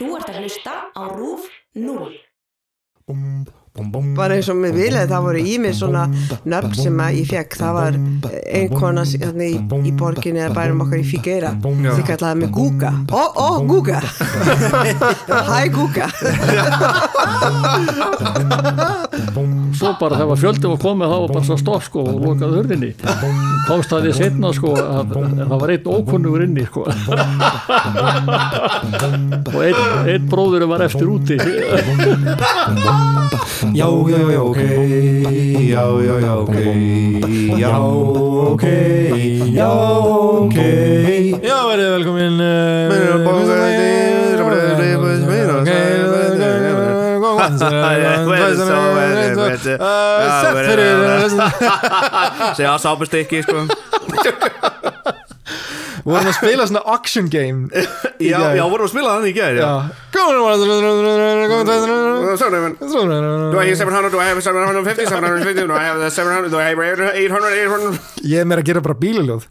Þú ert að hlusta á RÚF 0. bara eins og með vilja það voru í mig svona nöfn sem að ég fekk það var ein kona s- þarna í, í borginni eða bærum okkar í Figueira því kallaði mig Guga ó, ó, Guga hæ Guga svo bara þegar fjöldi var komið þá var bara svo stopp sko og lokaði hurðinni. Komst það í setna sko að, að það var einn ókunnugur inni sko. Og einn, einn bróður var eftir úti. Já, já, já, ok. Já, já, já, ok. Já, ok. Já, ok. Já, verið velkomin Sett fyrir segja sápustykki sko. Við vorum að spila svona auction game já, já, vorum að spila þannig í gæri Já. Góðan Do I have 700, do I have 750, 750, do I have 700, do I have 800, 800 Ég er meira að gera bara bílaljóð.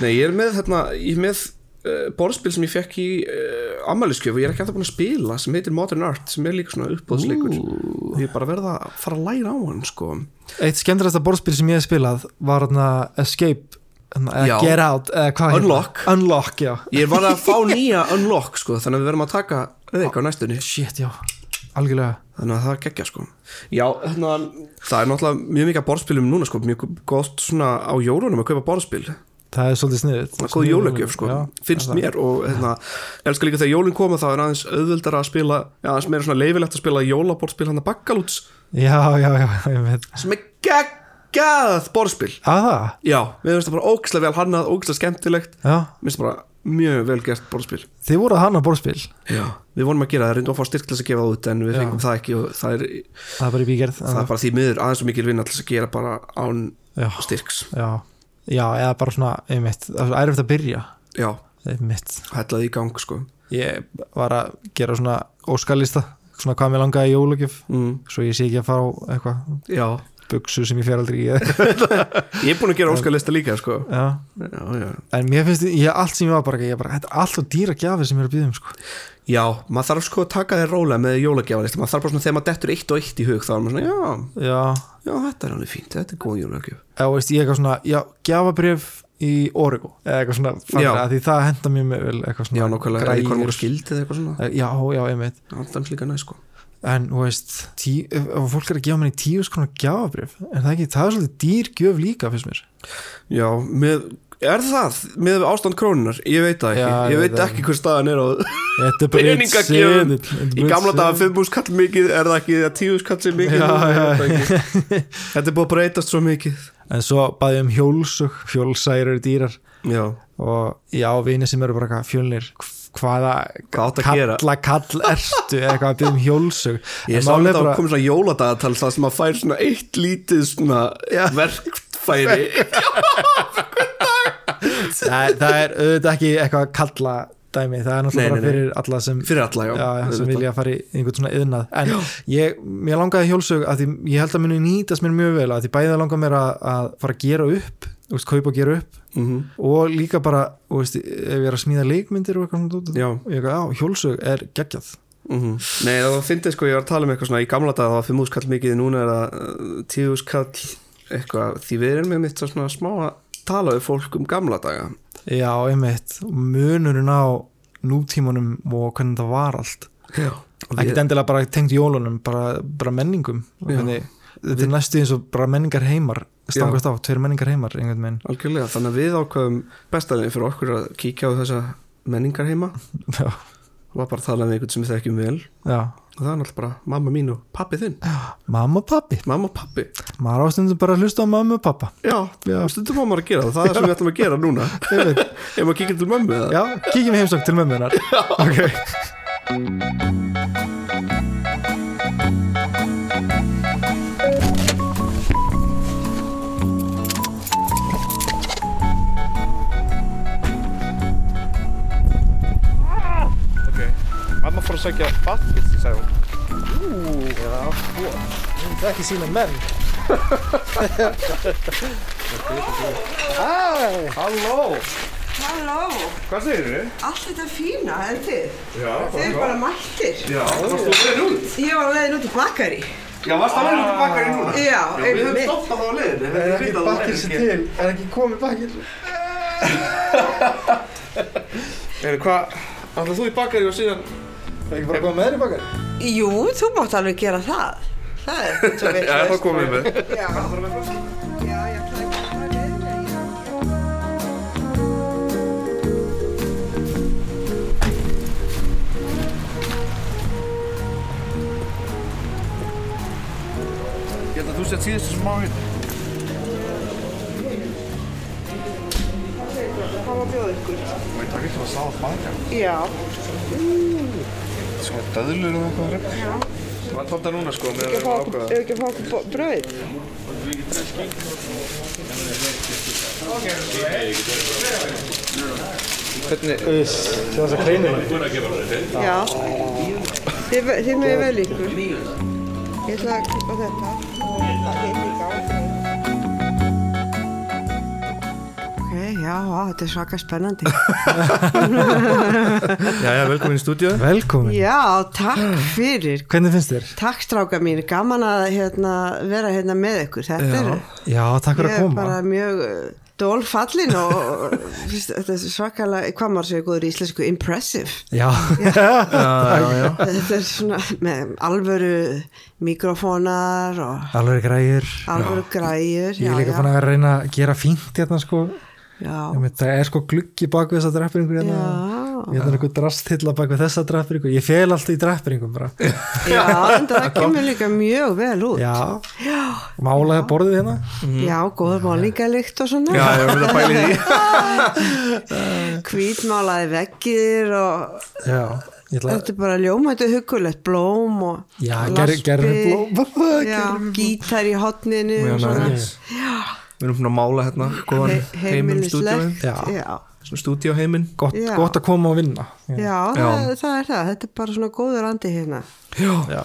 Nei, ég er með þarna, ég er með uh, borðspil sem ég fekk í uh, ammæliskjöf og ég er ekki alltaf búin að spila sem heitir Modern Art sem er líka svona uppbóðsleikur og ég er bara verða að fara að læra á hann sko. Eitt skemmtilegasta borðspil sem ég hef spilað var hérna Escape Já. Get Out heitir Unlock. Unlock, Ég bara að fá nýja unlock sko þannig að við verðum að taka reik á næstunni. Shit, já, algjörlega. Þannig að það geggja sko. Já, hérna, það er náttúrulega mjög mikið að borðspilum núna sko, mjög gott svona á jólunum að kaupa borðspil Það er svolítið sniðið Það er góð jólagjöf sko, finnst mér og hérna, elskar líka þegar jólinn koma þá er aðeins auðvöldar að spila, já, aðeins meira svona leifilegt að spila jólaborðspil hann að bakkalúts Já, já, já, ég veit. Sem er geggjað borðspil. Að það? Já, við finnst það bara ógislega vel hannað, ógislega skemmtilegt. Já, minnst bara mjög vel gert borðspil. Þið voru að hana borðspil? Já, við vonum að gera það, reyndum að fá styrk til þess að gefa það út en við Já. fengum það ekki og það er, Það er bara það er bara því miður aðeins svo mikil þess að gera bara án Já, styrks. Já, já, eða bara svona, einmitt Það er ærfitt að byrja, Já, einmitt. Hætlaði í gang sko. Ég var að gera svona óskalista Svona hvað mér langaði í jólagjöf mm, Svo ég sé ekki að fá eitthvað. Já, Buksu sem ég fer aldrei í. Ég er búin að gera óskalista líka sko. Já, Já, já. En mér finnst, ég, allt sem ég var bara Ég bara, þetta er alltaf dýra gjafir sem ég er að býða um sko. Já, maður þarf sko að taka þér rólega með jólagjafarlista. Maður þarf bara svona þegar maður dettur eitt og eitt í hug þá er maður svona, já, Já, já, þetta er alveg fínt þetta er góð jólagjaf eða veist, ég eitthvað svona Já, gjafabrif í Origo eitthvað svona, Já. að því það henda mér með vel Eitthvað Já, svona nákvæmlega, er eitthvað skildið eitthvað svona. Já, já, En, þú veist, tí, fólk er að gefa mér í tíu skona gjafabrif En það er ekki, það er svolítið dýr gjöf líka fyrst mér. Já, með, er það með ástand krónunar? Ég veit það ekki, Já, ég veit ekki hver staðan er á Peningagjöfum. Í gamla daga 5 úr skall mikið, er það ekki að 10 skall sem mikið. Þetta er búið að breytast svo mikið. En svo baði ég um hjólsug Hjólsæri eru dýrar. Já, Og já, vini sem eru bara fjölnir Hvaða Hvað að kalla kall Eða eitthvað að byggja um hjólsug ég sá er þetta að bara- koma svona jóladagatal það sem að fær svona eitt lítið svona verkfæri. Nei, það er auðvitað ekki eitthvað kalla dæmi, það er náttúrulega Nei, nei, nei. fyrir alla sem, Fyrir alla, já, já, já, sem vilja fara í einhvern svona yðnað en ég, mér langaði hjólsög að því ég held að muni nýtast mér mjög vel að því bæði langar mér að, að fara að gera upp veist, kaupa og gera upp. Mhm. og líka bara, veist, ef ég er að smíða leikmyndir og eitthvað ég hjólsög er geggjað. Mhm. Nei, það finnst sko, ég var að tala um eitthvað svona í gamla dag það var 5 skall mikið, núna er það 10 skall eitthvað, því við erum með mitt svo svona smá að tala við fólk um gamla daga. Já, einmitt, munurinn á nútímanum og hvernig það var allt. Ekkert við, endilega bara tengt jólunum bara, bara menningum. Þetta er næstu eins og bara menningar heimar stangast á, tveir menningar heimar algjörlega, þannig að við ákveðum bestaðin fyrir okkur að kíkja á þessa menningar heima. Já, og var bara að tala með einhvern sem við þekkjum vel. Já. og það er náttúrulega bara mamma mín og pappi þinn. Mamma og pappi, mamma og pappi, maður ástundum bara að hlusta á mamma og pappa. Já, Já. stundum má maður að gera það. Það er sem við ætlum að gera núna. Ef maður kíkja til mömmu já, kíkjum við heimsókn til mömmunar ok, fór að sækja vatnkisti, sagði hún það er ekki sína menn halló, Halló, Hvað segir þið? allt þetta fína, en þið? Já, Þið er bara mættir. Já, varst þú leiðin út? Ég var á leiðin út í bakari. Já, varst það leiðin út í bakkari núna? Já, við höfum einmitt. stoppað á leiðinni Er ekki bakkir sér til? Er ekki komið bakkir? Eða hvað, ætlaðu þú í bakkari og síðan Er ekki bara komið með þér í bakkar? Jú, þú mátt alveg gera það. Það er ekki svo veit. Já, þá komum við með Já, já, ég ætlaði að fara leiðinni. já. Ég held að þú sett síðustu smá hérna Hvað var bjóð ykkur? Ég takk ekki að sáða bakkar Já. Svo döðlur og eitthvað Já Það var tóta núna sko með að ákvaða Ef ekki að fá okkur bröð? Hvernig, Uss, sjá þess að kreinir Já. Þið, þið með vel ykkur. Ég ætla að klippa þetta. Það heit líka á. Já, á, þetta er svaka spennandi. Jæja, velkomin í stúdíu Velkomin Já, takk fyrir. Hvernig finnst þér? Takk stráka mín, gaman að hérna, vera hérna með ykkur. Þetta er, Já, takk fyrir ég að er koma bara mjög uh, dólfallin og fyrst, þetta er svakalega, hvað maður segir góður í íslensku, impressive. Já, Þetta er svona með alvöru mikrofónar og alveg græðir alvöru græjur. Ég er líka fann að vera að reyna að gera fínt hérna sko Já, Einmitt, Það er sko gluggi bak við þessa hérna já, Ég er einhver drastilla bak við þessa drapperingu Ég fel alltaf í drapperingum bara. Já, en það kemur líka mjög vel út. Já, málaði borðið hérna? Já, góður málingalikt og svona. Já, ég vil að bæli því. Hvítmálaði veggir og Já, þetta er bara ljómættu hugulegt blóm og Já, gerði blóm. Já, gítar í hotninu Já, og svona. næs. Við erum svona að mála hérna góðan He- heiminn stúdíu heimilislegt. Já. Já, Svona stúdíu heiminn Gott, gott að koma og vinna Já, já, það, það er það. Þetta er bara svona góður andi hérna. Já, já.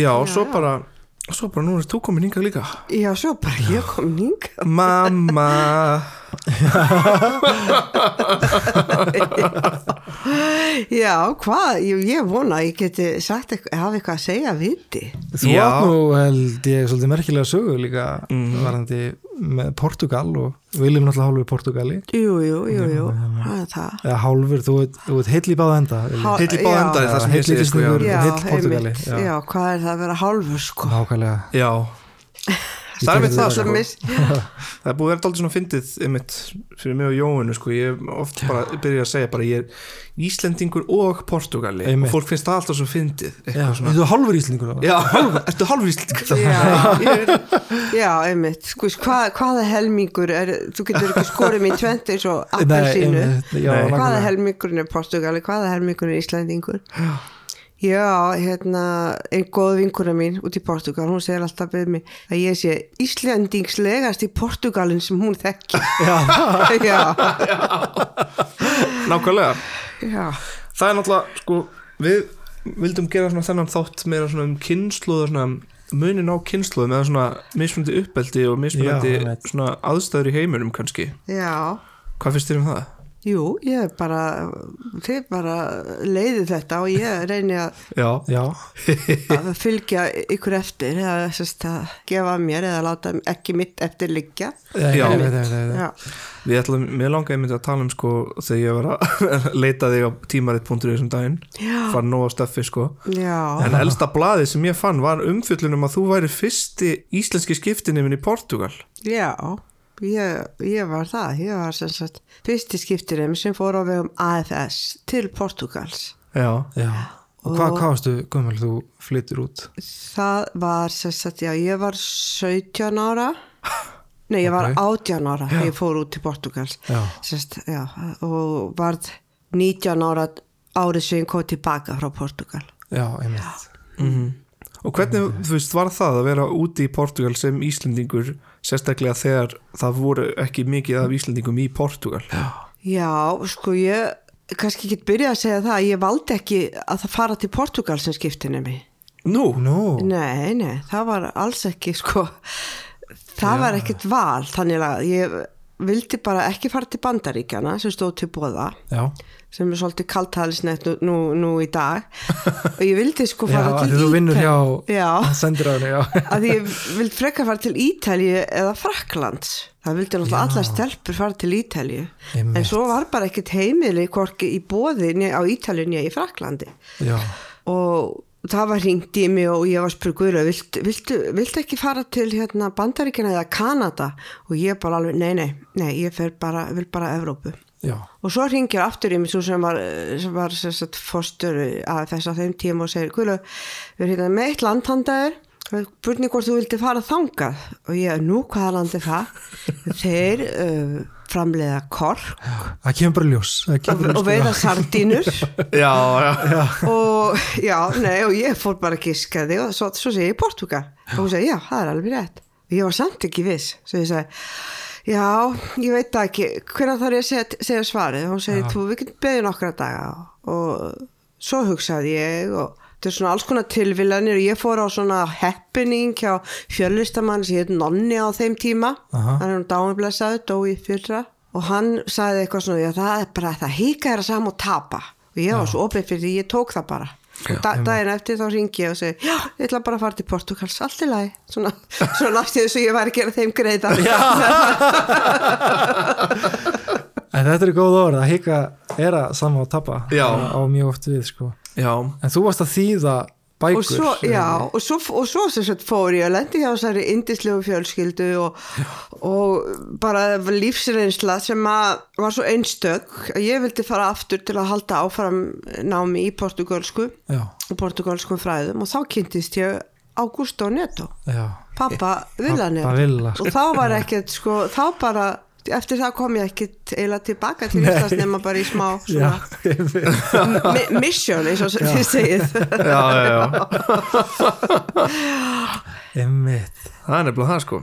já, og svo bara Svo bara nú er þú komin hingað líka Já, svo bara ég kom hingað. Mamma Já, hvað, ég, ég vona að ég geti sagt eitthvað, hafa eitthvað að segja viti. Þú átt nú held ég svolítið merkilega sögu líka varandi með Portugal og viljum náttúrulega hálfur Portugali Jú, jú, jú, jú, það er það. eða hálfur, þú ert- þú ert heill í báða enda í báða já. endaði það sem ég segi sko, Portúgali, einmitt. já. Já, hvað er það að vera hálfur, sko? Nákvæmlega Já Það er með það sko. miss- Það er búið að vera alltaf svona fyndið einmitt fyrir mig og Jóinu sko. Ég hef oft bara byrja að segja bara ég er Íslendingur og Portugali Einmitt. og fólk finnst það alltaf svo fyndið. Svona. Þú er hálfur íslendingur? Já, ertu hálfur Íslendingur? Já, já, einmitt, sko, hvað, hvaða helmingur er, þú getur ekki skorið mér tvent eins og Nei. Hvaða helmingurinn er Portugali, hvaða helmingurinn er Íslandingur? Já, hérna, einn góð vinkuna mín út í Portugal, hún segir alltaf við mig að ég sé Íslandingslegast í Portugalin sem hún þekki. Já, já, Nákvæmlega já, Það er náttúrulega sko við vildum gera svona þennan þátt meira svona um kynsluð og svona munin á kynsluðum eða svona mismunandi uppeldi og mismunandi Já, svona aðstæður í heiminum kannski já. Hvað finnst þér um það? Jú, ég bara, þið bara leiði þetta og ég reyni að, Já, já, að fylgja ykkur eftir eða sérst að gefa mér eða láta ekki mitt eftir liggja. já, Já. Já, Við ætlum, mér langaði myndi að tala um sko þegar ég var að leita þig á tímarit.ri þessum daginn, Já. fann nóg á steffi sko. Já, en elsta blaði sem ég fann var umfjöllunum að þú væri fyrsti íslenski skiptinefin í Portugal já, ég, ég var það, ég var sem sagt fyrsti skiptirinn sem fór á vegum AFS til Portugals. Já, já. Og hvað, hvað varstu, gömul, þú flyttur út? Það var sem sagt, já, ég var 17 ára, nei, ég var Ok. 18 ára þegar ég fór út til Portugals. Já. Sest, já, og varð 19 ára árið sem ég kom tilbaka frá Portugal. Já, einmitt. og hvernig, þú veist, var það að vera úti í Portugal sem Íslendingur sérstaklega þegar það voru ekki mikið af Íslendingum í Portugal. Já, sko ég kannski ekki byrja að segja það, ég valdi ekki að það fara til Portugal sem skiptinni mig. Nú, Nú, Nei, nei, það var alls ekki sko, það var ekkert val, þannig að ég vildi bara ekki fara til bandaríkjana sem stóð til bóða Já, sem er svolítið kaltælisnett nú, nú, nú í dag. Og ég vildi sko já fara af til því þú vinnur hjá Já, sendiráðinu, já. Að ég vildi frekar fara til Ítalju eða Fraklands það vildi náttúrulega allar stelpur fara til Einmitt. en svo var bara ekkert heimili hvorki í bóði á Ítalju nýja í Fraklandi Já, og það var hringt í mig og ég var spurð Guðra, viltu, viltu, viltu ekki fara til hérna, Bandaríkina eða Kanada? Og ég bara alveg, nei, nei, nei ég fer bara, vil bara Evrópu já, og svo ringir aftur í mig svo sem var, sem var sem sagt, fórstur að þess að þeim tíma og segir við erum hérna með eitt landhandaður. Spurning hvort þú vildi fara þangað. Og ég, nú hvaða land er það? Þeir uh, framleiða kork. Það kemur bara ljós það kemur og ljós, veiða sardínur. Já, já, og já, nei og ég fór bara að giska þig og svo, svo segi ég Portugal og hún segi, já, það er alveg rétt. Og ég var samt ekki viss svo ég segi, já, ég veit það ekki. Hvernig þarf ég að segja, segja svarið? Hún segi, þú, við getum beðið nokkra daga. Og svo hugsaði ég og þetta er svona alls konar tilvillanir og ég fór á svona happening hjá fjörlistamann sem heit Nonni á þeim tíma. Aha. hann er um dáinblessaður, dói fyrra. Og hann sagði eitthvað svona, já það er bara það hika er að sama og tapa. Og ég var svo opið fyrir því ég tók það bara da, daginn eftir þá ringi ég og segi já, ég ætla bara að fara til Portugals, allt í lagi. Svona, svona næstu þess að ég var að gera þeim greiða. En þetta er góð orð að hika er að sama og tappa Já. á mjög oft við sko. já, En þú varst að þýða bækur og svo, já, og svo, og svo fór ég og lendi hjá þessari indislegu fjölskyldu og, og bara lífsreynsla sem að var svo einstök. Að ég vildi fara aftur til að halda áfram námi í portugalsku Já, og portugalskum fræðum og þá kynntist ég Augusto Neto pappa Villa, sko. og þá var ekkert sko, þá bara eftir það kom ég ekkert eiginlega tilbaka til Íslands nema bara í smá já, mission eins og þið segið. Já, já, já. einmitt. Það er nefnilega það sko.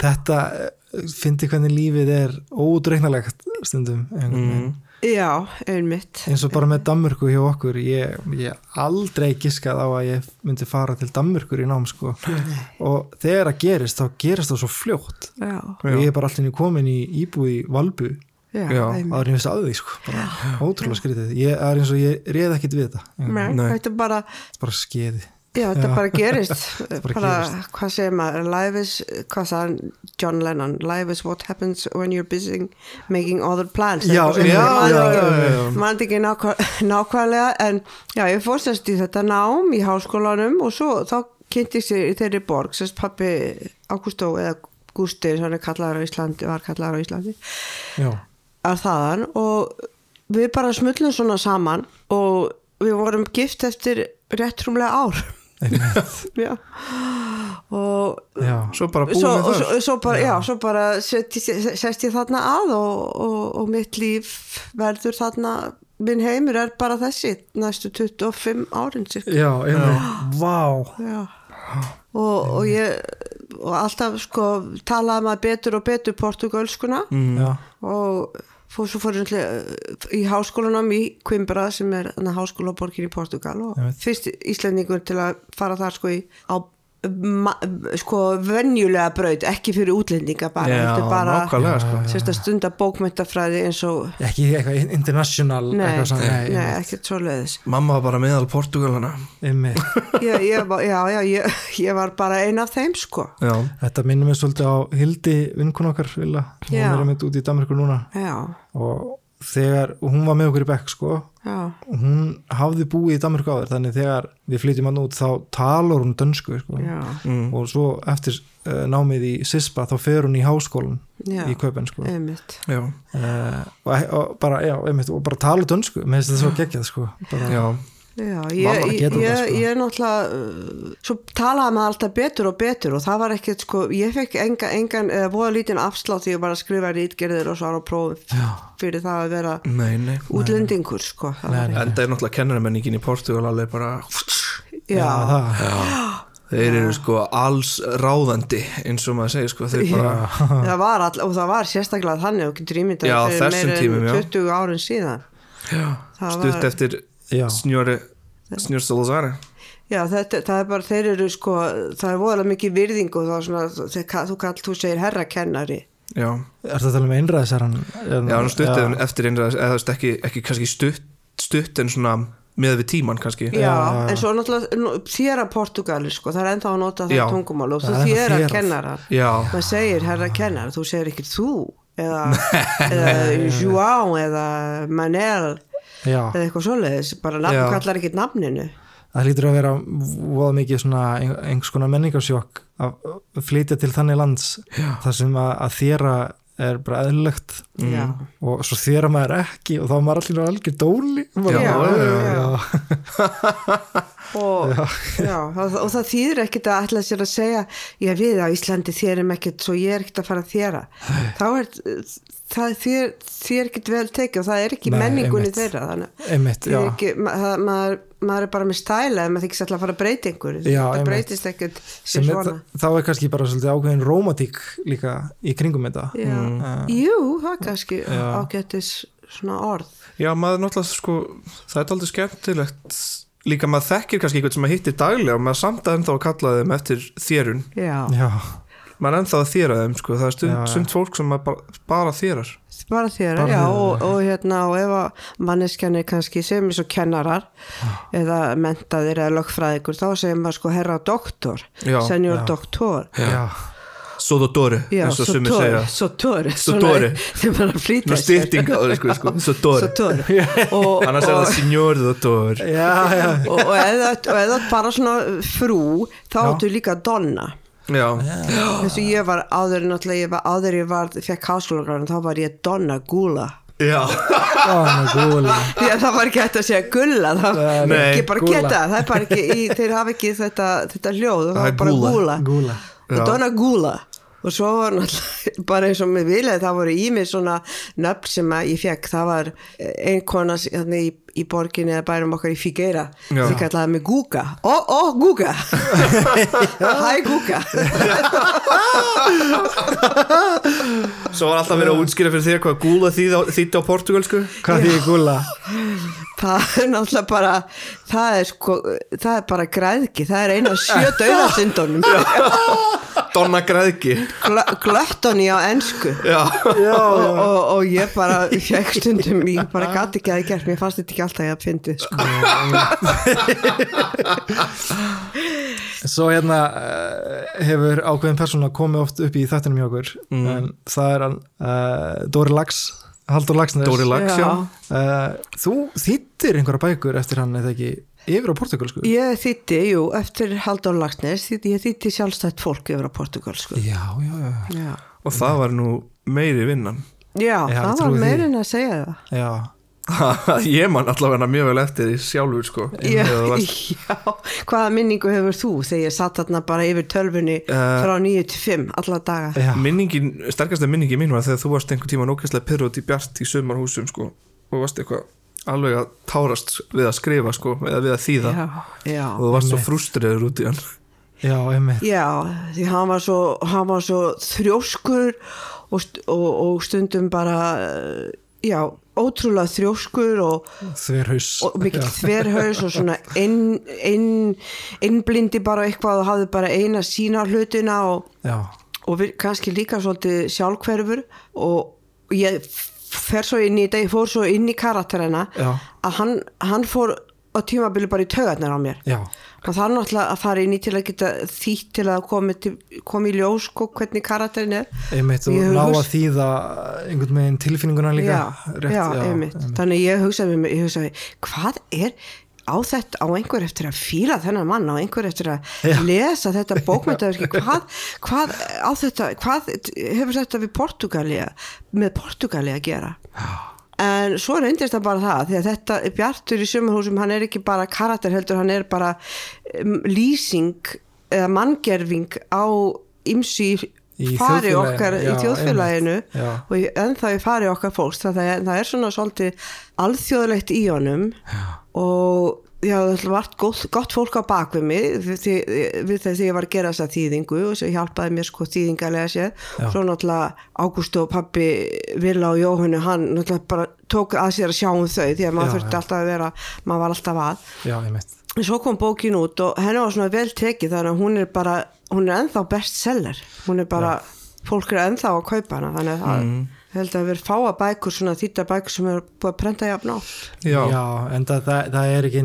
Þetta, eh, fyndi hvernig lífið er ódreiknalegt stundum veginn. Já, einmitt. Eins og bara með Danmörku hjá okkur ég, ég aldrei giskað á að ég myndi fara til Danmörkur í nám sko. og þegar það gerist þá gerist það svo fljótt. Já, og ég er bara allir komin í íbúð í Valbu. Já, Já. einmitt áður en ég veist að því sko. bara, ótrúlega skrítið. Ég er eins og ég reið ekkit við þetta. Nei, þetta er bara bara skeiði Já, þetta Já. bara gerist. Bara gerist. hvað segir maður? Life is, hvað sagði John Lennon. Life is what happens when you're busy making other plans. Já, Eitthvað já, svona, ég man já, ekki- nákvæmlega en já, ég fórstast í þetta nám í háskólanum og svo þá kynntist ég í þeirri borg sérst pappi Ágústó eða Gústi hann er kallaður á Íslandi, var kallaður á Íslandi já, að þaðan. Og við bara smullum svona saman og við vorum gift eftir rétt rúmlega ár og já, svo bara búið svo, það svo, svo bara, já, svo bara sest, sest ég þarna að og, og, og mitt líf verður þarna minn heimur er bara þessi næstu 25 árin já, einmitt. Vá, Já. Og, og ég og alltaf sko talaði maður betur og betur portugalskuna já, og fór svo fór náttúrulega í háskólanum í Coimbra sem er háskólaborgin í Portugal og fyrst Íslendingur til að fara þar sko í á sko venjulega braut ekki fyrir útlendinga bara, já, heldur bara nákvæmlega sko. sérst að stunda bókmyndafræði eins og ekki eitthvað international nei, eitthvað svona, nei, nei, ekkert svo leiðis mamma var bara meðal Portugalana einmitt. Ég, ég, var- já, já, ég, ég var bara ein af þeim sko. Já, Þetta minnum við svolítið á Hildi vinkun okkar vilja, hún Já. er einmitt út í Danmarkur núna. Já, og þegar, hún var með okkur í bekk sko, já, og hún hafði búið í Danmarku áður, þannig þegar við flytjum hann út þá talar hún dönsku sko. já, og svo eftir uh, námið í SISPA þá fer hún í háskólan já. Í Kaupen sko. uh, og, og bara, bara tala dönsku, með þess að það svo geggjað sko. bara, já, Já, ég, ég, það, ég, sko. ég er náttúrulega uh, svo talaði maður alltaf betur og betur og það var ekkert sko, ég fekk enga, engan eða voða lítinn afslátt því að bara skrifa rítgerðir og svara á próf fyrir það að vera nei, nei útlendingur sko. En það er náttúrulega kennaramenningin í Portugal alveg bara já, já, það, þeir eru sko alls ráðandi eins og maður segir sko. Bara, það var all, og það var sérstaklega þannig og getur ímyndað Já, fyrir já. 20 árin síðan. Það stutt var, eftir já, snjóri snjór Salazar já, þetta, það er bara, þeir eru sko það er voðalega mikið virðing og það er svona, þeir, þú, kall, þú segir herrakennari. Já, Er það að tala um einræðisherran? já, hann stuttið eftir einræðis eða þú veist, ekki, ekki kannski stutt, stutt en svona með við tíman kannski. Já, Já, en svo náttúrulega þér að Portugali sko, það er ennþá að nota það tungumál og þú er þér að já, maður segir herra kennar, þú segir ekki þú eða, eða João eða Manel Já, eða eitthvað svoleiðis, bara nafn Já. kallar ekki nafninu. Það hlýtur að vera voða mikið svona ein- einhvers konar menningarsjokk að flytja til þannig lands þar sem að, að þéra er bara eðlilegt. Já, og svo þéra maður ekki og þá er maður allir algjör dóli. Já, já, já. og, já, það þýðir ekkit að ætla sér að segja ég við á Íslandi þérum ekkit svo ég er ekkit að fara að þéra þá er það þér, þér ekkit vel tekið og það er ekki Nei, menningunni einmitt. þeirra þannig einmitt, já er ekki, ma það, maður, maður er bara með stæla ef maður þykist alltaf að fara að breyta einhverju. Já, það einmitt. breytist ekkert sem sem er, þá er kannski bara svolítið ákveðin rómatík líka í kringum þetta. Já. Jú, það er kannski ágættis svona orð. Já, maður náttúrulega sko það er aldrei skemmtilegt. Líka maður þekkir kannski eitthvað sem maður hittir daglega og maður samt að ennþá að kalla þeim eftir þérun Já, já, maður er ennþá að þéra þeim sko, það er stund, Já, já. stund fólk sem bara, bara þérar. Bara þér, Bara já, og, og hérna og ef að manneskjan er kannski sem er svo kennarar eða mentaðir eða lögfræðingur, þá segir maður sko herra doktor, Já, senjor já. doktor. Já, Sodotore, Já, eins og sumir segja. sotore Sotore. sem er að flýta sko, sko. Og, annars er og, það signor já, já. og, og eða, og eða bara svona frú þá Já. áttu líka donna já, þess að ég var áður náttúrulega ég var áður ég var, fekk háskólagráðin þá var ég donna gula já, því að það var ekki hægt að segja gulla það var ekki bara gúlla. geta það er bara ekki, í, þeir hafa ekki þetta, þetta hljóð það Það var bara gúla. gula, Gúla. Já. og donna gula og svo var náttúrulega bara eins og með viljaði það voru í mig svona nöfn sem að ég fekk, það var ein kona hérna, í, í borginni eða bærum okkar í Figueira, því kallaði mig Guga. Ó, ó, Guga. Hæ Guga. Svo var alltaf verið að útskýra fyrir þér hvað gúla þýtti á portugalsku Hvað því gúla? það er náttúrulega bara það er sko, það er bara græðki það er eina sjö döðasindunum Donna Græðki glöttoni á ensku. Já, Já, og, og, og ég bara ég bara gati ekki að það gert. Mér fannst þetta ekki alltaf ég að fyndi sko. Svo hérna uh, hefur ákveðin persóna komið oft upp í þættinum hjá okkur. En það er hann uh, Dóri Lax, Haldur Laxnes Dóri Lax, já, uh, Þú þýttir einhverja bækur eftir hann eða ekki yfir á portugalsku ég þýtti, jú, eftir Halldór Lagsnes ég þýtti sjálfstætt fólk yfir á Portugal sko. Já, já, já, já, og það var nú meiri vinnan. Já, Já, það var meirinn að segja það. Já. ég man allavega mjög vel eftir því sjálfur sko Já, já, hvaða minningu hefur þú þegar ég satt þarna bara yfir tölfunni Eh, frá 9 til 5 alla daga? Já. minningin, sterkasta minningi mín var þegar þú varst einhvern tíma nókvæslega pyrrút í bjart í sumarhúsum sko og varst eitthvað alveg að tárast við að skrifa sko eða við að þýða. Já, já, og þú varst svo Einmitt. frústriður út í hann. Já, einmitt. Já því hann var svo, hann var svo þrjóskur og, st og, og stundum bara já, ótrúlega þrjóskur og, Þverhaus. og mikill þverhaus og svona inn, inn, innblindi bara eitthvað og hafði bara eina sína hlutina og, og við, kannski líka svolítið sjálfhverfur og ég fer svo inn í fór svo inn í karakterina Já. að hann, hann fór á tímabili bara í taugarnar á mér. Já, og það er náttúrulega að fara inn í til að geta þýtt til að komi, til, komi í ljós sko, hvernig karakterin er. Einmitt og ná að þýða einhvern veginn tilfinninguna líka. Já, rétt, já, einmitt. þannig ég hugsaði ég hugsaði hvað er á þetta, á einhver eftir að fíla þennan mann, á einhver eftir að Já. lesa þetta bókmyndaverki hvað, hvað á þetta hvað hefur þetta við Portugali með Portugali að gera en svo reyndist það bara það því að þetta Bjartur í sumarhúsum hann er ekki bara karakter heldur, hann er bara um, lýsing eða manngerfing á ymsi Í fari þjóðfélaginu, okkar í já, þjóðfélaginu einmitt, já. og í- ennþá í fari okkar fólks það er, það er svona svolítið alþjóðlegt í honum já. og já, það var gott, gott fólk á bak við mig við, að ég var að gera þessa þýðingu og sem hjálpaði mér sko þýðingalega sér Já. svo náttúrulega Ágústu og pappi Villa og Jóhannu, hann náttúrulega bara tók að sér að sjá um þau því að maður Já, þurfti já. alltaf að vera maður var alltaf að já, einmitt en svo kom bókin út og henni var svona vel tekið þannig að hún er bara, hún er ennþá bestseller hún er bara fólk er ennþá að kaupa hana þannig að það Mm. Held að vera fáa bækur svona þýtta bækur sem er búið að prenta jafn á. Já, Já, en það, það, það er ekki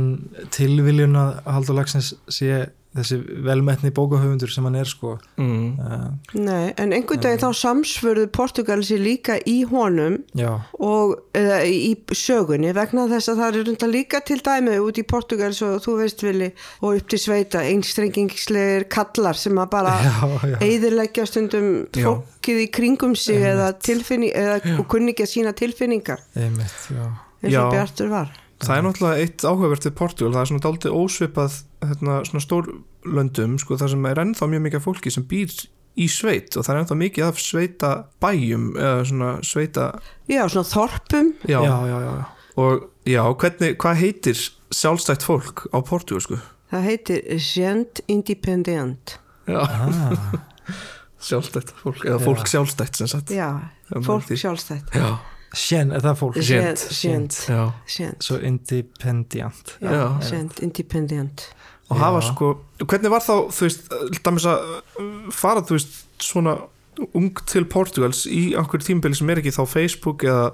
tilviljun að Haldur Lagsnes sé þessi velmetni bókahöfundur sem hann er sko. Mm. uh, Nei, en einhvern veginn þá samsvörðu Portugalsi líka í honum Já, og eða, í sögunni vegna þess að það er runda líka til dæmi út í Portugals og þú veist vilji og upp til sveita einstrengingslegir kallar sem að bara eðileggja stundum fólkið í kringum sig eða, tilfinning, eða og kunni ekki að sína tilfinningar. Einmitt, já. Eins og Bjartur var Það er náttúrulega eitt áhugavert við Portugal, það er svona dálítið ósvipað hérna, svona stór löndum sko, það sem er ennþá mjög mikið fólki sem býr í sveit og það er ennþá mikið af sveita bæjum eða svona sveita Já, svona þorpum. Já, Já, já, já, já. og já, hvernig, hvað heitir sjálfstætt fólk á Portugal sko? það heitir Gent Independent Já, Ah, sjálfstætt fólk, eða Já. fólk sjálfstætt sem sagt. Já, Já, fólk sjálfstætt. Já, Sjen, er það fólk? Gent, Gent. Gent, já, Gent Svo independent Já, Já. Gent Independent og hafa Já. sko hvernig var þá, þú veist, dæmis að fara, þú veist, svona ung til Portugals í okkur tímbili sem er ekki þá Facebook eða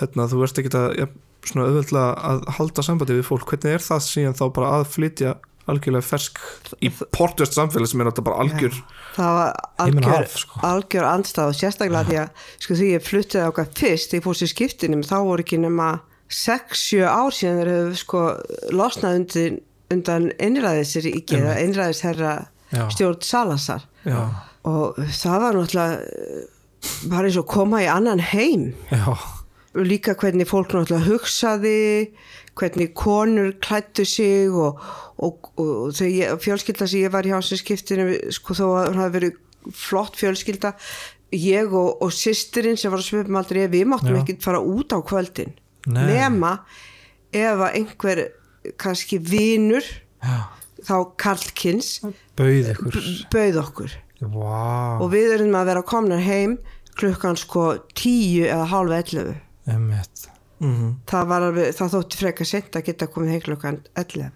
hérna, þú veist ekki að ja, svona auðveldlega að halda sambandi við fólk, hvernig er það síðan þá bara að flytja algjörlega fersk í portugast samfélag sem er náttúrulega bara algjör það var algjör, sko. algjör andstað og sérstaklega því að sko því ég fluttið okkar fyrst í fórstu skiptinum þá voru ekki nema 6-7 ár síðan þeir hefur sko losnað undir, undan einræðisir í geða, einræðisherra stjórn Salasar já, og það var náttúrulega bara eins og koma í annan heim. Já, og líka hvernig fólk náttúrulega hugsaði hvernig konur klættu sig og, og, og ég, fjölskylda sem ég var hjá sem skiptinu sko þó að hún hafi verið flott fjölskylda ég og, og systirinn sem var að svipum aldrei við máttum ekki fara út á kvöldin. Nei. nema ef að einhver kannski vinur já, þá Karlkins bauð ykkur. bauð okkur. Vá, og við erum að vera komnar heim klukkan sko tíu eða hálfa ellefu einmitt það, var alveg, það þótti frekar sent að geta komið heim klukkan 11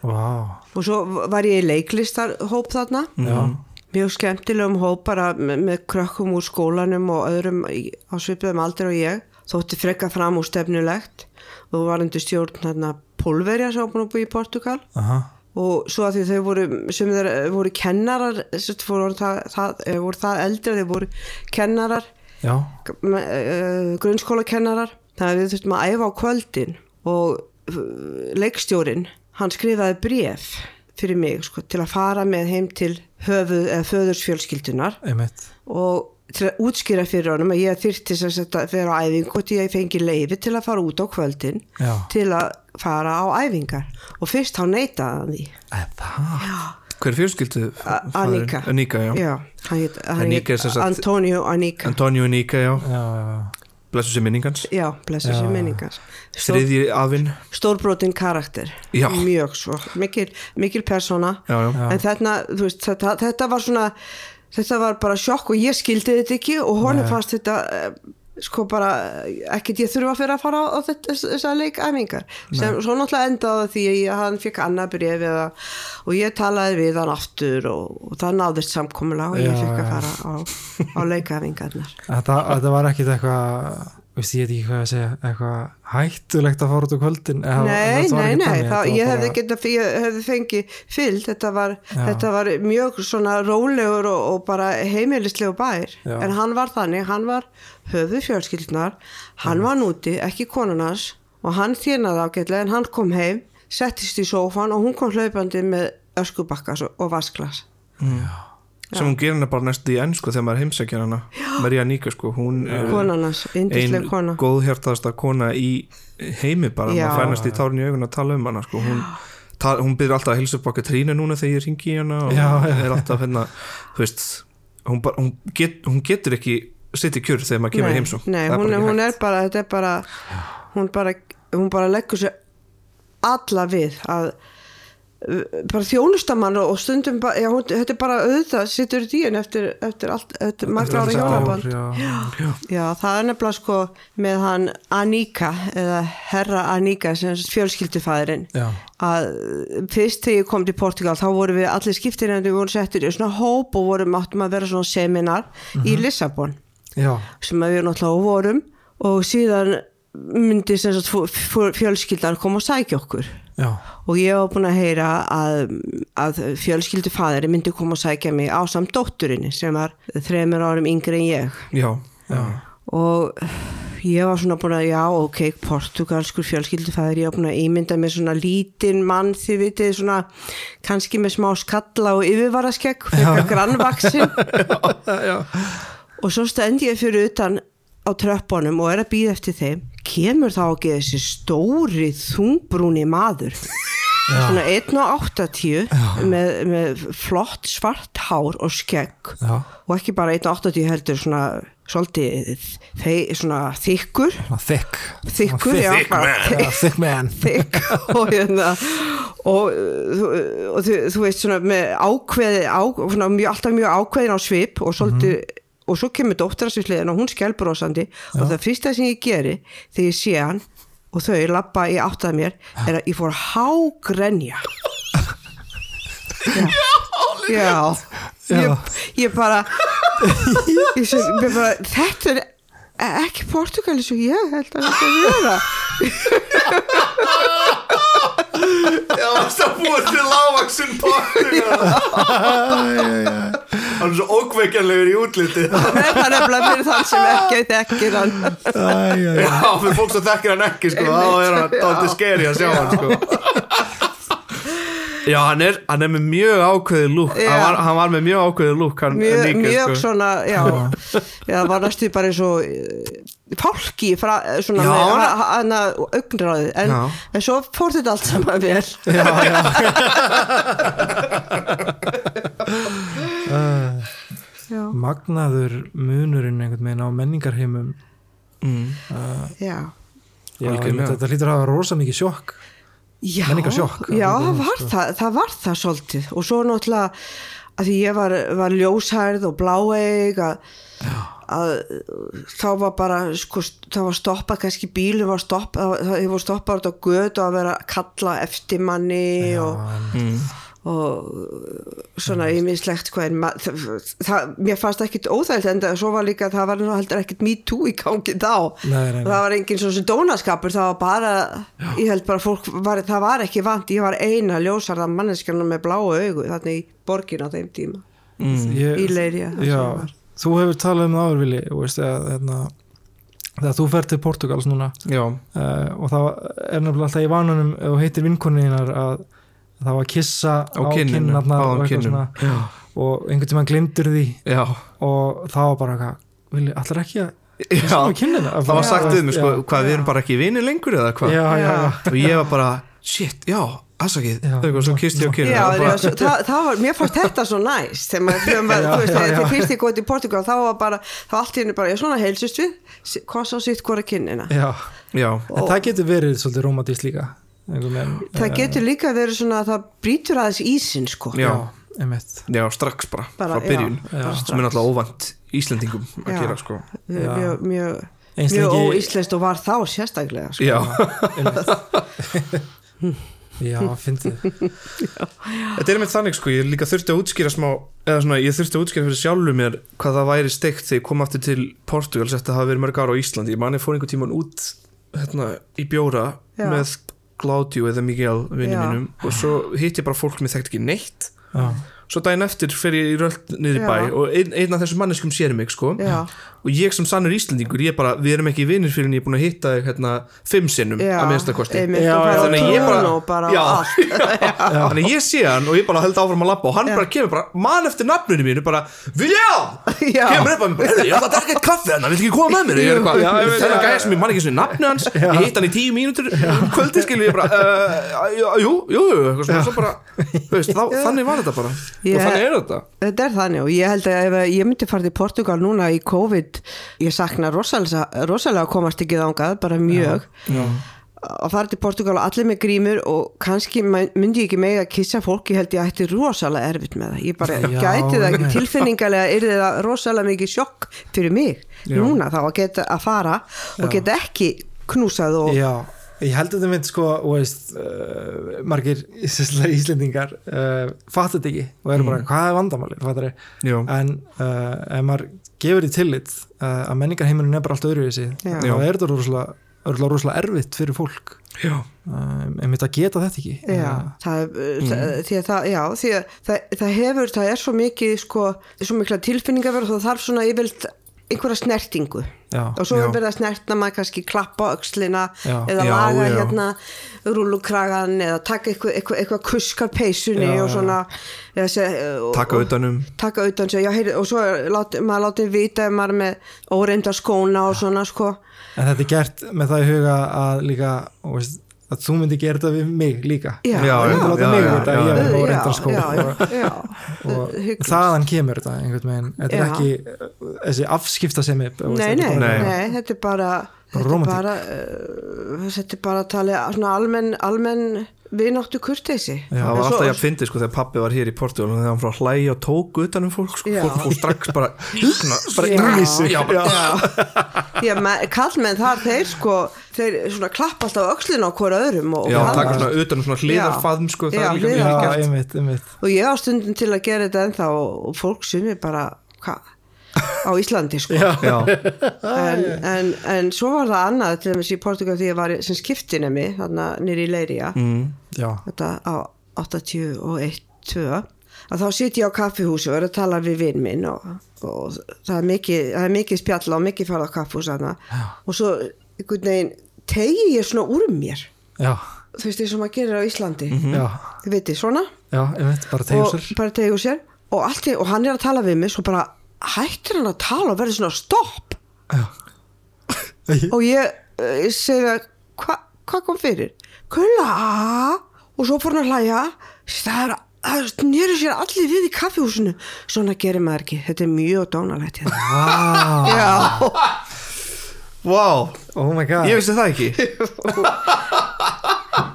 Vá, og svo var ég í leiklistarhóp þarna. Já, mjög skemmtilegum hóp bara með, krökkum úr skólanum og öðrum á svipuðum aldur og ég. Þótti frekar fram úr stefnulegt. Og var undir stjórn hérna Pólverja sem var búin að búi í Portugal aha, og svo að því þau voru sem þeir voru kennarar það, það, eh, voru það eldri þau voru kennarar. já, grunnskólakennarar. Þannig að við þurftum að æfa á kvöldin og leikstjórin hann skrifaði bref fyrir mig sko, til að fara með heim til höfuð eða föðursfjölskyldunar og til að útskýra fyrir honum að ég þyrfti sem sagt að vera á æfingu og ég fengi leifi til að fara út á kvöldin Já, til að fara á æfingar. Og fyrst hann því. En það hver fjölskyldu A- Anika. Anika, já, Já, hann heit, hann Anika er heit sem sagt- Antonio Anika Antonio Anika, já, Já, já, blessu sér minningans Já, blessa sér Stór, þriðji afinn, Stórbrotin karakter. Já. Mjög svo, mikil, mikil persóna. Já, já, En þarna, þú veist, þetta, þetta var svona Þetta var bara sjokk og ég skildi þetta ekki og honum fannst þetta eh, sko bara, ekkert ég þurfa fyrir að fara á þetta, þessar leikæfingar. Sem svo náttúrulega endaði því að hann fekk annað eða, og ég talaði við hann aftur og, og það náðist samkomulega og ég Já, fekk að fara á, á leikæfingarnar. Þetta, þetta var ekkit eitthvað veist ég ekki hvað að segja eitthvað hættulegt að fara út á kvöldin eða, Nei, nei, nei, það, ég hefði getað ég hefði fengið fyllt, þetta þetta var mjög svona rólegur og, og bara heimilislegu bær, Já. en hann var þannig, hann var höfuð fjölskyldnar, hann var núti, ekki konunars og hann þérnaði ágætlega en hann kom heim, settist í sófan og hún kom hlaupandi með öskubakkas og, vasklas. sem hún gerir hana bara næstu í enn sko þegar maður heimsækjar hana Maria Nika sko, hún er Konunars, yndisleg ein kona. góðhjartaðasta kona í heimi bara, Já. maður fænast í tárin í augun að tala um hana sko, hún, hún byrður alltaf að hilsa upp okkar trínu núna þegar ég ringi hana og Já, já. er alltaf hérna þú veist, hún, bara, hún, get, hún getur ekki sitt í kjör þegar maður kemur nei, heimsók nei, Það hún, bara hún er bara, þetta er bara hún bara, hún bara leggur sér alla við að bara þjónustamann og stundum bara, já, hún, þetta er bara auðvitað sittur í díun eftir, eftir allt, eftir margt ára hjónaband. já, Já, það er nefnilega sko með hann Anika eða herra Anika sem fjölskyldufæðurinn já, að fyrst þegar ég kom til Portugal þá vorum við allir skiptir en við vorum settir í svona hóp og vorum áttum að vera svona seminar í Lissabon já, sem við náttúrulega vorum og síðan myndi fjölskyldan koma og sækja okkur. Já, og ég var búin að heyra að, að fjölskyldu fæðari myndi koma og sækja mig á samt dótturinni sem var þreymur árum yngri en ég. Já, já, og ég var svona búin að já ok, portugalskur fjölskyldufæður ég var búin að ímynda mér svona lítinn mann þið vitið svona kannski með smá skalla og yfirvaraskegg fyrir grannvaksin og svo stendi ég fyrir utan á tröppunum og er að býða eftir þeim. Kemur þá ekki þessi stóri þungbrúni maður. Svona 1.80 með, með flott svart hár og skegg. Já, og ekki bara 1.80 heldur svona svolítið þykkur. Thick þykkur, já, thick bara man. Já, thick man. Þykk og hérna. Og, þú- og þú, þú veist svona með ákveði á, svona, mjög, alltaf mjög ákveðin á svip og svolítið og svo kemur dóttarasvísliðin og hún skjálbrósandi og það fyrsta sem ég geri þegar ég sé hann og þau lappa í áttað mér er að ég fór að hágrenja. Já, já. Ég, ég bara ég, sem, ég bara þetta er ekki Portugali svo ég held að þetta vera Það er búið til lágvaksinn Portugal Hann er svo ókveikjanlegur í útliti. Það er nefnilega fyrir þann sem ekki þekkir hann. Já, fyrir fólk sem þekkir hann ekki sko, þá er hann dálítið skeri að sjá hann sko. Já, hann er, hann er með mjög ákveðið lúk Já. hann, var- hann var með mjög ákveðið lúk hann mjög, Enrique, mjög sko. svona já, já, það var næstu bara eins og eh, fálki fra, svona Já, með hann- að augnráðið. En, Já. en svo fór þetta allt saman vel. Já, já. já, magnaður munurinn einhvern veginn á menningarheimum. Já. Já, Algjörlega. einmitt, þetta hlýtur að hafa rosa mikið sjokk Já, Menningarsjokk, já það, var það, það var það svolítið. Og svo náttúrulega að því ég var, var ljóshærð og bláeig að, að þá var bara sko, þá var stoppað, kannski bílu var stoppað, það var stoppað á götu að vera að kalla eftir manni og, og svona ýmislegt hvað er það, mér fannst ekkit óþægilt en það, svo var líka, það var nú heldur ekkit me too í gangi þá. Nei, nei, nei. það var engin svona dónaskapur það var bara, ég held bara fólk var, það var ekki vant, ég var eina ljósarða manneskjana með bláu augu þannig í borgin á þeim tíma. Ég, í leiri já, þú hefur talað um það áður Vili og hérna, þegar þú fer til Portugals núna Já, uh, og það er nefnilega alltaf í vanunum ef þú heitir vinkoninnar að það var að kissa á á kinnarnar og Báðum eitthvað kinnum. svona. Já, og einhvern tímann glindur því. Já, og það var bara allar ekki að kissa á já. kinnina Það var sagt við mig sko, Já. hvað við erum bara ekki vinir lengur eða hvað? Og ég var bara, shit, já, og svo kisti ég á kynna mér fannst þetta svo næst þegar maður, þú fyrst ég góði til Portugal þá var bara, þá allt í henni bara, ég svona heilsust við s- koss á sitt hvora kynnina já. Já, en það getur verið svolítið romantist líka veginn það getur líka verið svona að það brýtur aðeins ísinn sko. Já. einmitt. Já, strax bara, Bara, frá byrjun. já, sem er náttúrulega óvant Íslendingum að gera sko. Mjög, Já. mjög, mjög, óíslenskt og var þá sérstaklega sko. Já, já, fyndið. Þetta er með þannig sko, ég líka þurfti að útskýra smá eða svona, ég þurfti að útskýra fyrir sjálfu mér hvað það væri steikt þegar ég kom aftur til Portugals eftir að hafa verið mörg ára á Íslandi. Ég manni fór einhvern tíman út hérna, í bjóra Já. með Claudio eða Miguel vinni mínum og svo hitt ég bara fólk mér þekkt ekki neitt. Já, svo daginn eftir fer ég í röld niður í bæ og ein, einn af þessum manneskum sér mig sko. Já. Og ég sem sannur Íslandingur, ég bara við erum ekki vinnir fyrir en ég er búin að hitta þig hérna fimm sinnum Já, að minnsta kosti. einmitt, Já, og bara já, á þannig að ég bara- bara Já. allt. Þannig að ég sé hann og ég bara held áfram að labba og hann Já. bara kemur bara mann eftir nafninu mínu bara Vilja! Já. kemur upp að mér bara, "Heyrðu, ég ætla að taka eitt kaffi hann, vill ekki koma með mér? Er Já, þennan það. gæja sem ég man ekki sem nafni hans ég hitt hann í tíu mínútur um kvöldi skilu ég bara, uh, jú, jú, þannig var þetta bara. Ég- og þannig er þetta Þetta er og ég að sakna rosalega, rosalega að komast ekki þangað, bara mjög. Að fara til Portugal og allir með grímur og kannski myndi ég ekki mega að kissa fólk ég held ég ætti rosalega erfitt með það. Ég bara Já, gæti það ekki. tilfinningarlega er það rosalega mikið sjokk fyrir mig núna þá að geta að fara og Já. geta ekki knúsað og Já, ég held að þetta mynd sko, veist, uh, margir Íslendingar uh, fattu þetta ekki og eru bara, hvað er vandamálið, fattar ég Já. en uh, ef maður gefur því tillit uh, að menningarheimurinn er bara allt öðruvísi þá er þetta rosalega, erfitt fyrir fólk. Já, um, en mitt að geta þetta ekki. Já, það, mm. það, því að það, já, því að það, það hefur, það er svo mikið, sko, svo mikla tilfinningaverð og það þarf svona yfirlt einhverja snertingu Já, og svo er verið að snertna maður kannski klappa Já. eða laga hérna rúlukragan eða taka eitthvað, eitthvað, eitthvað kuskar peysunni og svona se, og, taka utanum taka utan sig, já, heyri, og svo er lát, maður látið vita ef maður er með óreindar skóna og svona sko. En þetta er gert með það í huga að líka, og veist, að þú myndi gera þetta við mig líka. Já, myndi já, já, mig vita já, og þaðan kemur þetta einhvern veginn, þetta er ekki þessi Nei, þetta er nei, Nei. nei, þetta er Bara þetta er bara, uh, þetta er bara að tala svona almenn, almenn vináttu kurteisi. Já. það var alltaf ég að fyndi sko þegar pappi var hér í Portugal og þegar hann frá að hlæja og tók utanum fólk sko, Já. fólk fór strax bara svona, bara Já. í sig. Já, bara, Já, me- kallmenn þar þeir sko þeir svona klappa alltaf á öxlin á hvora öðrum og, já, og, taka svona utanum svona hliðarfaðm sko, það Já, er líka mjög Já, gert einmitt, einmitt. Og ég á stundum til að gera þetta ennþá og, og fólk sumir bara hvað á Íslandi sko. Já, já, en, en, en svo var það annað til dæmis í Portugal því ég var sem skiptinemi þarna nýri í Leiria. Mm, já, þetta á 81-2 að þá sit ég á kaffihúsi og er að tala við vinn minn og, og það, er mikið, er mikið spjalla og mikið farað á kaffihús þarna. Og svo tegi ég svona úr mér. Já, þú veist því sem maður gerir á Íslandi. Já, þið veitir svona. Já, einmitt, bara tegja og sér. Og, allt, í- og hann er að tala við mig svo bara hættir hann að tala og verður svona stopp? Já, og ég, eh, ég segi að hvað hva kom fyrir? Kulla og svo fór hann að hlæja. Það er það snýri sér allir við í kaffihúsinu. Svona gerir maður ekki, þetta er mjög dánalegt hérna. Já, wow, oh my god. Ég vissi það ekki.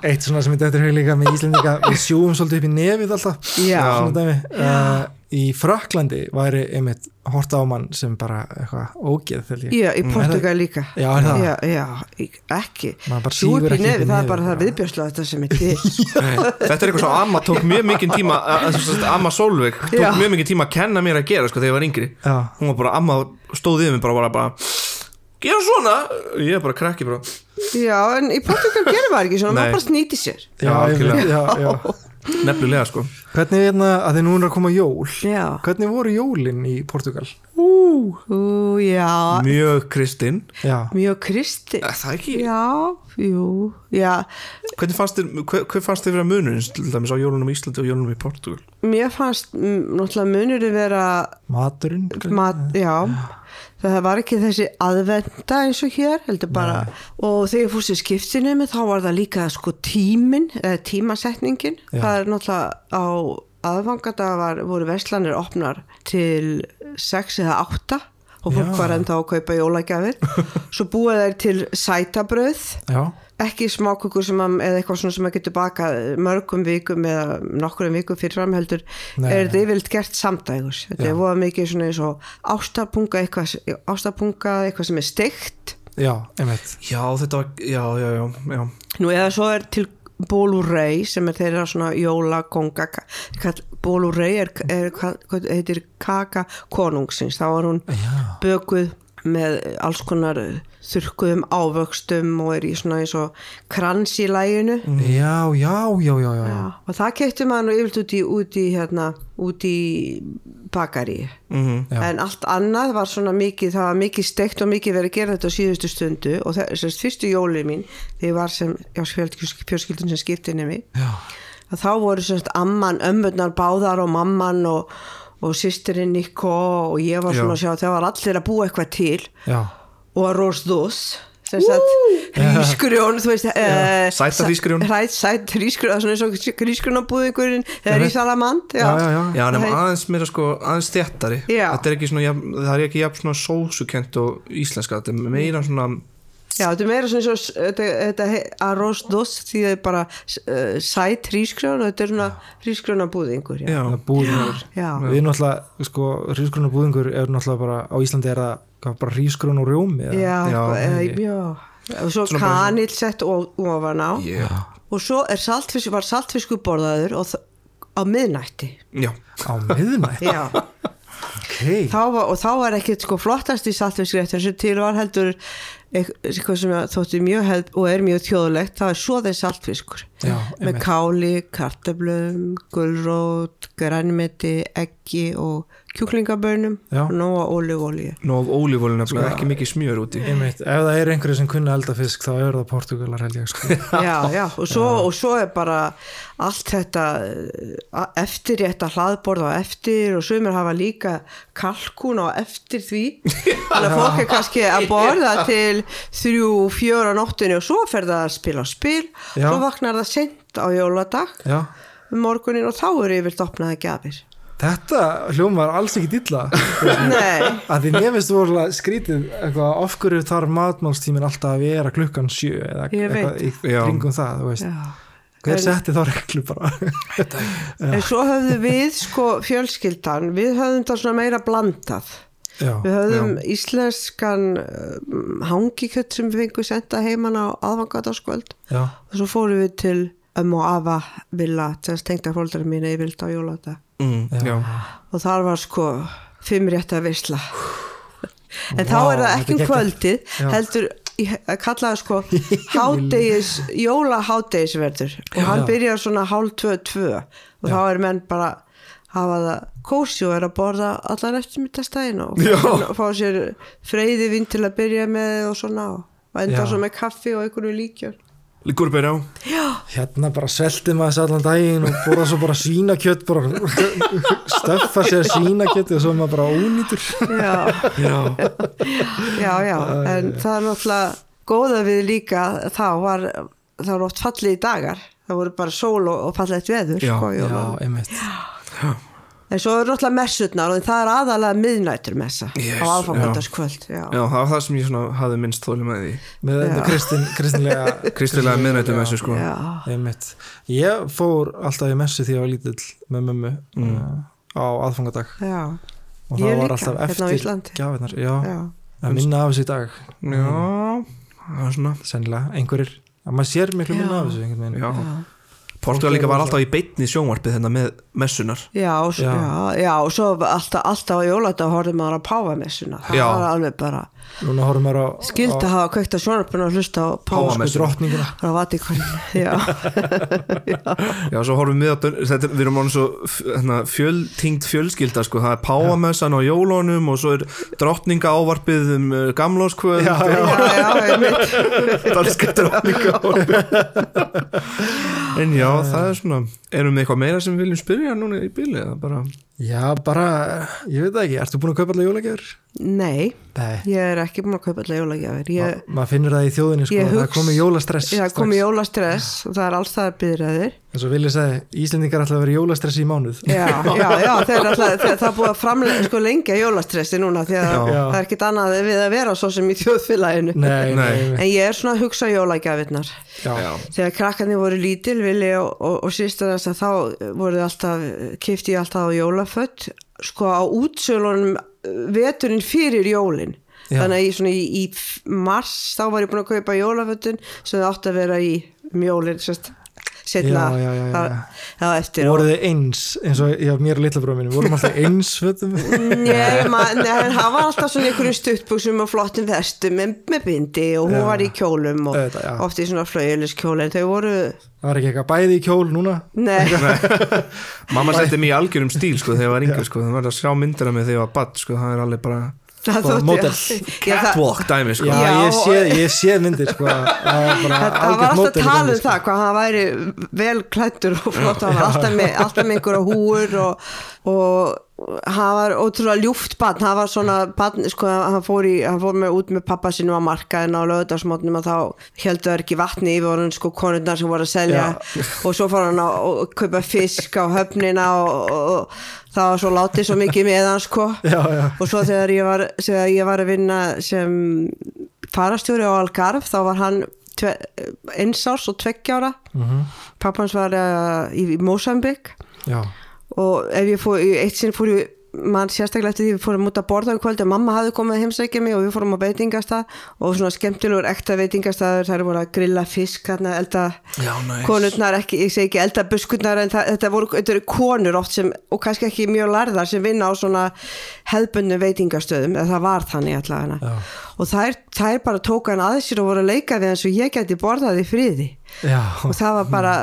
Eitt svona sem þetta er líka með Íslendinga við sjúum svolítið upp í nefið alltaf. Já. Svona dæmi. Uh, Í Fraklandi væri einmitt horta á mann sem bara eitthvað ógeð já, í Portugal líka. Já, er það? já, já, í- ekki. Sýgur í ekki nefi, það er bara það viðbjörslega þetta sem er til. Nei, þetta er eitthvað svo Amma tók mjög mikið tíma Amma Solveig tók Já. mjög mikið tíma að kenna mér að gera sko, þegar ég var yngri. Já, hún var bara, Amma stóð yfir mig bara, bara, bara gera svona, ég er bara krakki bara, já, en í Portugal gerir maður ekki svona, maður bara snýti sér. Já, Já, já, já. nefnilega sko. Hvernig er það að þið núna er að koma jól já, Hvernig voru jólin í Portugal? ú, ú, já. Mjög kristinn. Já, mjög kristi Er það ekki, já, jú, já. Hvernig fannst þér hver, hver fannst þér vera munurinn til dæmis á jólunum í Íslandi og jólunum í Portugal? Mér fannst mm, náttúrulega munurinn vera maturinn mat, já, það var ekki þessi aðvenda eins og hér heldur bara, og þegar ég fórst í skiptinemi þá var það líka sko tímin eða tímasetningin, Já. það er náttúrulega á aðfangadag var, voru verslanir opnar til 6 eða 8 og fólk Já. var enda á að kaupa jólagjafir. Svo búið þeir til sætabröð Já, ekki smákukur sem að, eða eitthvað svona sem að getur bakað mörgum vikum eða nokkurum vikum fyrir framheldur Nei. er þetta yfirleitt gert samdægus þetta Já. er voða mikið svona eins og ástapunga eitthvað, ástapunga eitthvað sem er steikt já, einmitt já þetta var, já, já, já, já. nú eða svo er til bólurei sem er þeirra svona jólakonga bólurei er, er, hvað hvað heitir kaka konungsins þá var hún Já, bökuð með alls konar þurrkuðum ávöxtum og er í svona eins og krans í læginu já, já, já, já, já. Já, og það kefti maður nú yfirlt út í, út í, hérna, út í bakari. Mm Já. En allt annað var svona mikið, það var mikið steikt og mikið verið að gera þetta á síðustu stundu og þess fyrstu jólið mín, þegar ég var sem, já, fjölskyldun sem skiptinni mig, já. þá voru semst amman, ömmurnar báðar og mamman og, og sýstirinn Nikko og ég var svona Já. að sjá að það var allir að búa eitthvað til já. og sem sagt hrískurjón þú veist uh, Sæta hrísgrjón. sæt hrískurjón, svona eins og hrískurjónabúðingurinn eða rísalamand Já, já, já. Já, nema Það- aðeins meira sko, aðeins þéttari Já. Þetta er ekki svona, jafn- það er ekki jafn svona sósukent og íslenska Þetta er meira svona Já, þetta er meira svona eins og þetta, þetta arroz dos því það er bara uh, sæt hrísgrjón og þetta er svona hrísgrjóna búðingur já. Já, búðingur Já. við náttúrulega, sko, hrísgrun og búðingur er náttúrulega bara, á Íslandi er það hvað, bara hrísgrun og rjómi eða? Já, Já, eða, ekki. já. og svo Svona bara- kanil sett o- ofan á yeah. og svo er saltfisk, var saltfiskur borðaður og á miðnætti já. á miðnætt já. ok, þá var, og þá var ekkert sko flottast í saltfiskréttur sem til var heldur eitthvað sem þótti mjög held og er mjög þjóðlegt, það er svo þeir saltfiskur. Já, með káli, kartöflum gulrót, grænmeti eggi og kjúklingabönum Já. og nóga ólífólíu Nó af ólífólu nefnilega, Sko- ekki mikið smjör úti. Einmitt, ef það er einhverju sem kunna elda fisk þá er það Portugalar held ég sko. já, já, og svo, og svo er bara allt þetta uh, eftirrétta hlaðborð á eftir og sumir hafa líka kalkun á eftir því. Þannig að fólk er kannski að borða til þrjú, fjóra nóttinu og svo fer það að spila spil. Já. svo vaknar það sent á jóladag já, um morgunin og þá eru yfir opnaði gjafir þetta hljóm var alls ekki dilla. Nei, að því finnst voru skrítið eitthvað, of hverju þarf matmálstímin alltaf að vera klukkan sjö eða eitthvað í Já. kringum það þú veist. já. Hver setti þá reglu bara? En svo höfðum við sko fjölskyldan, við höfðum það svona meira blandað. Já, Við höfðum íslenskan um, hangikött sem við fengum senda heimann á aðvangataskvöld já, og svo fórum við til ömmu og afa villa til að stengta fóldari mín yfirlt á jólata mm, já. og þar var sko fimm rétt að veisla en þá Vá, er það ekki um kvöldið Já. heldur í- að kalla það sko hádegis, jólahádegisverður og hann Já. byrjar svona hálf tvö tvö og þá er menn bara hafa það kósi og er að borða allar eftirmittastæðin og Já. fá, fá sér freyði vinn til að byrja með og svona og enda Já. svo með kaffi og einhverju líkjör Líkur byrja á. Hérna bara svelti maður sér allan daginn og borða svo bara svínakjött bara stöffa sér svínakjött og svo maður bara ónýtur. Já, Já, já, já en það er náttúrulega góða við líka þá var það var oft fallið í dagar. Það voru bara sól og, og fallið veður Já, sko, já, einmitt en svo er náttúrulega messutnar og það er aðalega miðnætur messa Yes, á aðfangandaskvöld já. já, það var það sem ég svona hafði minnst þólum með því með kristin, kristinlega Kristilega miðnættum þessu sko. Ég fór alltaf í messu því ég var lítill með mömmu mm. á aðfangadag. Já. og Ég það var líka, alltaf hérna á eftir Íslandi. gjafirnar já, Já. að minna af þessu í dag. Já, það var svona sennilega, einhverjir. Að maður sér miklu minna af þessu Já, Portugal líka var alltaf í beitni sjónvarpið hérna með messunar Já, Já. já. Já, og svo alltaf, alltaf á jólata horfði maður á páfamessuna það Já. var alveg bara núna horfum maður á, skild á að hafa kveikt að sjónarpuna og hlusta á Páfamessu. drottninguna frá Vatikaninu já. Já, svo horfum við að þetta, við erum ánum svo hérna, fjöltingd fjölskylda sko, það er páamessan á jólunum og svo er drottninga ávarpið um uh, gamlóskvöld Já, já. já, já, einmitt. danska drottninga ávarpið En já, það er svona erum við eitthvað meira sem við viljum spyrja núna í bíli eða bara? Já, bara, ég veit það ekki. Ertu búin að kaupa allar jólagjafir? Nei, nei, ég er ekki búin að kaupa allir jólagjafir. Ég, Ma, maður finnur það í þjóðinni sko, það komið jólastress ég haf komið jólastress og það er alls það byrjaðir eins og vilja segi, Íslendingar ætla að vera í jólastress í mánuð. Já, já, já, þeir alltaf, þeir, það búið að framlega sko lengja jólastressi núna því að Já. það er ekkit annað við að vera svo sem í þjóðfélaginu. Nei, nei, en ég er svona að hugsa jólagjafirnar. Já. Þegar krakkarnir voru lítil Vili og, og, og sýstur þess að þá voru þið alltaf, kifti ég alltaf á jólafött sko á útsölunum veturinn fyrir jólin. Já. þannig að ég svona í, í mars þá var ég búin að kaupa jólafötun sem það átti að vera í um jólin sérst, setna það eftir voru þið eins eins og ég haf mér og litla bróðum minn vorum alltaf eins en hann var alltaf svona einhverjum stuttbuxum og flottum vestum með, með bindi og hún Já. var í kjólum og já. oft í svona flaujuliskjóli en þau voru, það var ekki eitthvað bæði í kjól núna? Nei, mamma setti mig í algjörum stíl sko þegar ég var yngri sko, það var að sjá myndina með þegar ég var badd sko, það er alveg bara Já, það- catwalk dæmi sko já, Já, ég sé, ég sé myndir sko, það var bara Það var alltaf að um gangi, sko. það hvað hann væri vel klættur og flott hann var alltaf með, alltaf með einhverja húur og, og hann var ótrúlega ljúft barn. Hann var svona barn, sko, hann fór, í, hann fór með, út með pappa sinu á markaðin á lögðarsmótnum og þá heldur það ekki vatni yfir honum sko konundar sem voru að selja. Og svo fór hann að kaupa fisk á höfnina og, og, og það var svo látið svo mikið með hann sko. Já, já, og svo þegar ég var, þegar ég var að vinna sem farastjóri á Algarve þá var hann tve, eins árs og tveggjára Mhm. pappans var uh, í, í Mosambik já, og ef ég fór, eitt sinn fór ég mann sérstaklega eftir því við fórum út að borða um kvöldi og mamma hafði komið að heimsækja mig og við fórum á veitingastað og svona skemmtilegur ekta veitingastaður þar voru að grilla fisk hérna, elda Já, næs. konurnar, ekki, ég segi ekki elda buskurnar en það, þetta voru þetta eru konur oft sem, og kannski ekki mjög lærðar sem vinna á svona hefbundu veitingastöðum, eða það var þannig allavega. Og þær, þær bara tóka hann að sér og voru að leika við eins og ég geti borðað í friði. Já. Og það var bara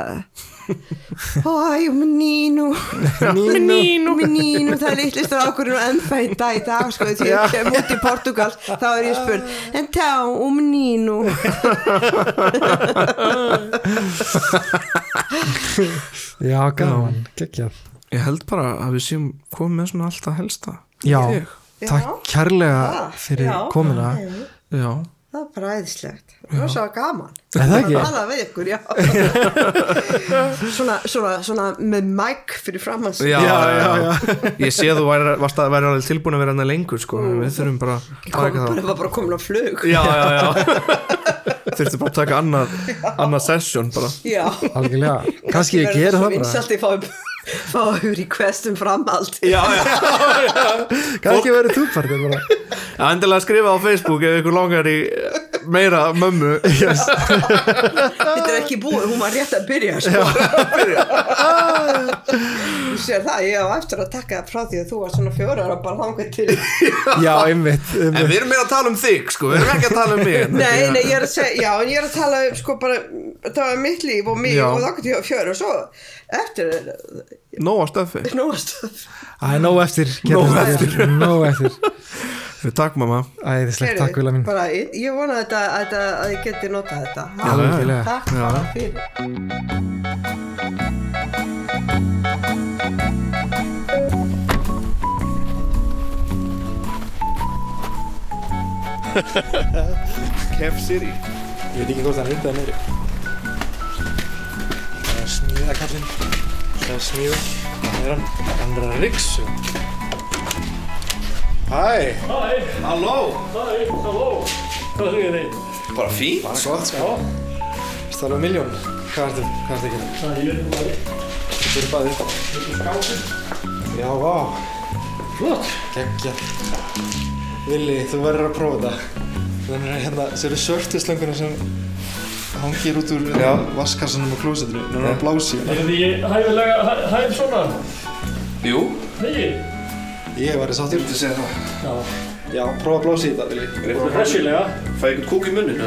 Æ, menino menino, menino það er litlistur ákvörðin og ennþá í dag í dag sko, því ég kem út í Portugal þá er ég spurð, en tá, um menino já, gaman, geggjað. Ég held bara að við séum komið með svona alltaf helsta. Já, takk kærlega fyrir Já. komuna. Já, það er bara æðislegt, gaman. Er það ekki? að tala við ykkur, já. Svona, svona, svona með mæk fyrir framann já, Já, já, já, Ég sé að þú væri, varst að alveg tilbúin að vera hann lengur sko. Við þurfum bara það var bara komin á flug. Já, já, já. Þurftu bara að taka annað annað session bara. Já. Algjörlega. Kannski ég gera það bara vinsalti fáum fáum request um framhald. Já, já. Kannski verið túpart bara. Já, endilega skrifa á Facebook ef ykkur langar í meira mömmu. Yes. Þetta er ekki búið, hún var rétt að byrja sko. Þú sér það, ég á eftir að taka það frá því að þú var svona fjóra ára bara þangað til. Já, einmitt, En einmitt. við erum meira að tala um þig sko, við erum ekki að tala um mig Nei, nei, ég er að segja, já, en ég er að tala um sko bara, það var mitt líf og mig Já. og þangað til fjóra og svo eftir Nóa stöfi nógastöð Það er nóg eftir Nóg eftir. Nóg eftir. Takk mamma. Æðislegt, takk vilja mín. bara, ég, ég vona að, þetta, að, þetta, að ég geti notað þetta. Já, algjörlega. Takk Já. bara fyrir. Kef City Ég veit ekki hvort hann er undað meiri Það er smíðakallinn Það er smíða. Það er hann? Hann er að riksu Hæ? Hæ, Halló? Hæ, halló Hvað segir þið? Bara fín Bara gott sko. Það er alveg miljón Hvað ertu? Hvað ertu ekki? Það er ég bara Þú fyrir baðið skápin Já, vá. Flott. Gekkja. Vili, þú verður að prófa þetta. Þannig að hérna Sér svörtu slönguna sem hangir út úr Já. vaskassanum og klósetinu Nú er hann blási Er þið ég hæfilega hæ- hæf svona? Jú. Nei, Ég var í sáttur. Þú segir það. Já. Já, prófa að blási í þetta, Vili. Hressilega. Fæ ykkur kúk í munninu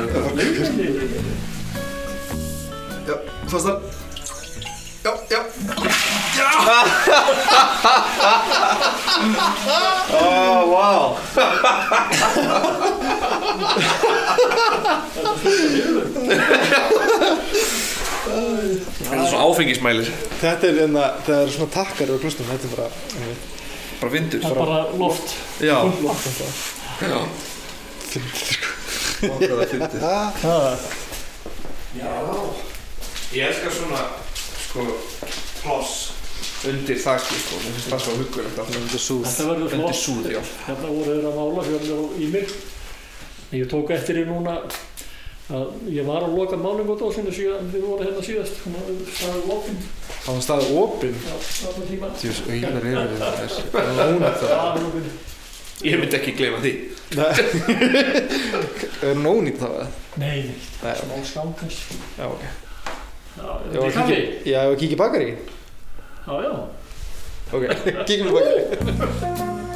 Já, fastar Já, já Oh, wow Þetta er svo áfengismælir. Þetta er hérna, það er svona takkar og klustum, þetta er bara einmitt, Bara vindur. Það er bara loft. Já, Loft. Þetta já. Fyndið, sko. Okkur að fyndið. Ég elskar svona sko pláss undir þakki sko, mér finnst það svo huggulegt alltaf. Þetta er súð. Þetta verður Undir flott. súð, já. Hérna voru þeir að mála fjörlega í mig. Ég tók eftir því núna að ég var að loka málingudósinu síðan við vorum hérna síðast það er lokinn Það var staðið opinn? Tjús, auðlar yfir Það er það Það er lokinn Ég myndi ekki gleyma því. Er hún ónýtt þá? eða? Nei, nei, Nei, smá skám kannski já, ok. Já, var er að kaffi. kíkja- Já, Já, Ok, kíkjum í bakari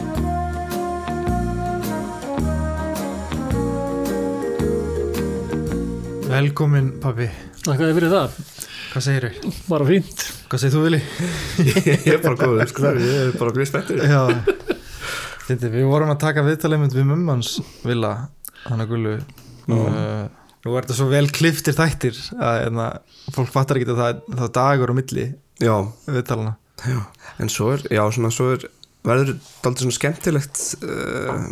Velkomin pabbi. Takk að þið fyrir það, Hvað segir þau? bara fínt. Hvað segir þú Vili? Ég er bara góður sko, ég er bara mjög spenntur. Já. Fyndi, Við vorum að taka viðtalegmynd við mummans Villa, hann að gullu uh, Nú er þetta svo vel kliftir þættir að hérna, fólk fattar ekki að það, það dagur á milli Já, viðtalana. Já. En svo er, já svona svo er verður daldið svona skemmtilegt uh,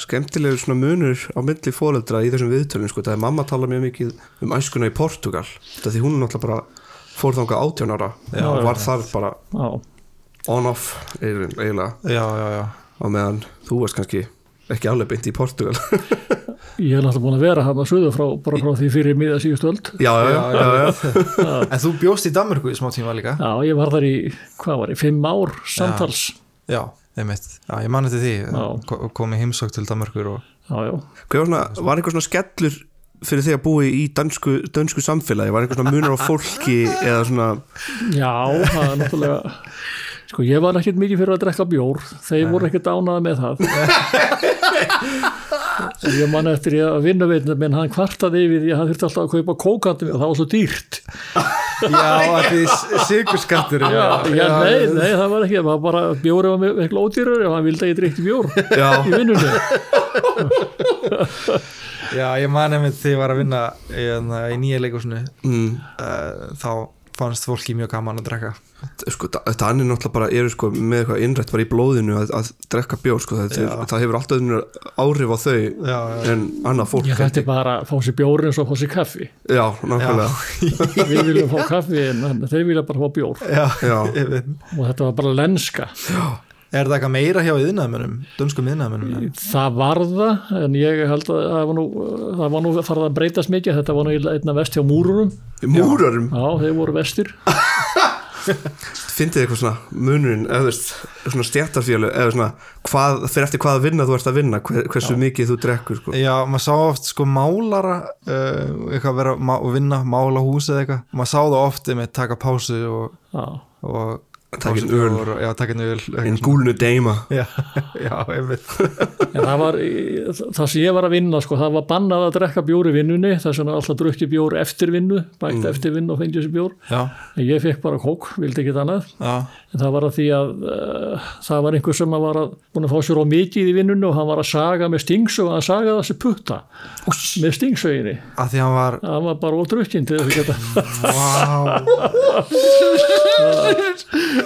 skemmtilegur svona munur á milli fóreldra í þessum viðtölum sko, það er mamma tala mjög mikið um æskuna í Portugal það því hún er náttúrulega bara fór þangað 18 ára Já, og var þar bara Já, on off eiginlega á meðan þú varst kannski ekki alveg beint í Portugal ég er náttúrulega búin að vera hann að suðu frá, bara frá því fyrir miða síðustu öld. Já, já, já, já, já. En þú bjóst í Danmörku í smá tíma líka? Já, ég var þar í, hvað var ég, fimm ár samtals. Já, einmitt. Já, ég man eftir því Já. Ko- kom í heimsók til Danmörkur og já, já, Hver var, svona, var einhver svona skellur fyrir því að búi í dansku, dansku samfélagi? Var einhver svona munur á fólki eða svona já, það er náttúrulega sko ég var ekkert mikið fyrir að drekka bjór. Þeir voru ekkert ánað með það ég man eftir ég að vinna veitna menn hann kvartaði yfir því að hann þurfti alltaf að kaupa kókandi og það var svo dýrt. Já, að því sigurskattur já, já, nei, nei, það var ekki það var bara bjóri var miklu ódýrar ef hann vildi að ég drikti bjór já, í vinnunni. Já, ég man einmitt þegar ég var að vinna í, hérna, í nýja leikúsinu mm, uh, þá fannst fólki mjög gaman að drekka. Sko, Danir náttúrulega bara eru sko með eitthvað innrætt bara í blóðinu að, að drekka bjór sko, það, Já. það hefur alltaf áhrif á þau Já, já. en annað fólk ég hætti bara að fá sér bjór eins og fá sér kaffi. Já, nákvæmlega. Við viljum fá kaffi en þeir vilja bara fá bjór. Já, Já. og þetta var bara lenska Er það eitthvað meira hjá yðnaðmennum, dönskum yðnaðmennum? það var það en ég held að það var nú, það var nú farið að breytast mikið. Þetta var nú einna vest hjá múrurum. Múrarum, já, þeir voru vestir fyndið eitthvað svona munurinn, eða svona stjættarfjölu eða svona, hvað, fyrir eftir hvaða vinna þú ert að vinna, hver, hversu mikið þú drekkur sko. Já, maður sá oft sko málara uh, eitthvað vera má, vinna, mála hús eða eitthvað, maður sá það oft með taka pásu og, já, og Taka einn öl. Já, taka einn öl einn gúlnu deima. Já, já, einmitt. En það var það sem ég var að vinna, sko, það var bannað að drekka bjór í vinnunni, þess vegna alltaf drukki bjór eftir vinnu, bætt eftir vinnu og fengið sér bjór, Já, en ég fekk bara kók vildi ekki annað, já, en það var að því að uh, það var einhver sem að var að búin að fá sér á mikið í vinnunni og hann var að saga með stingsög, hann sagaði þessi putta með stingsöginni að því hann var hann var bara ódrukkinn til þess að geta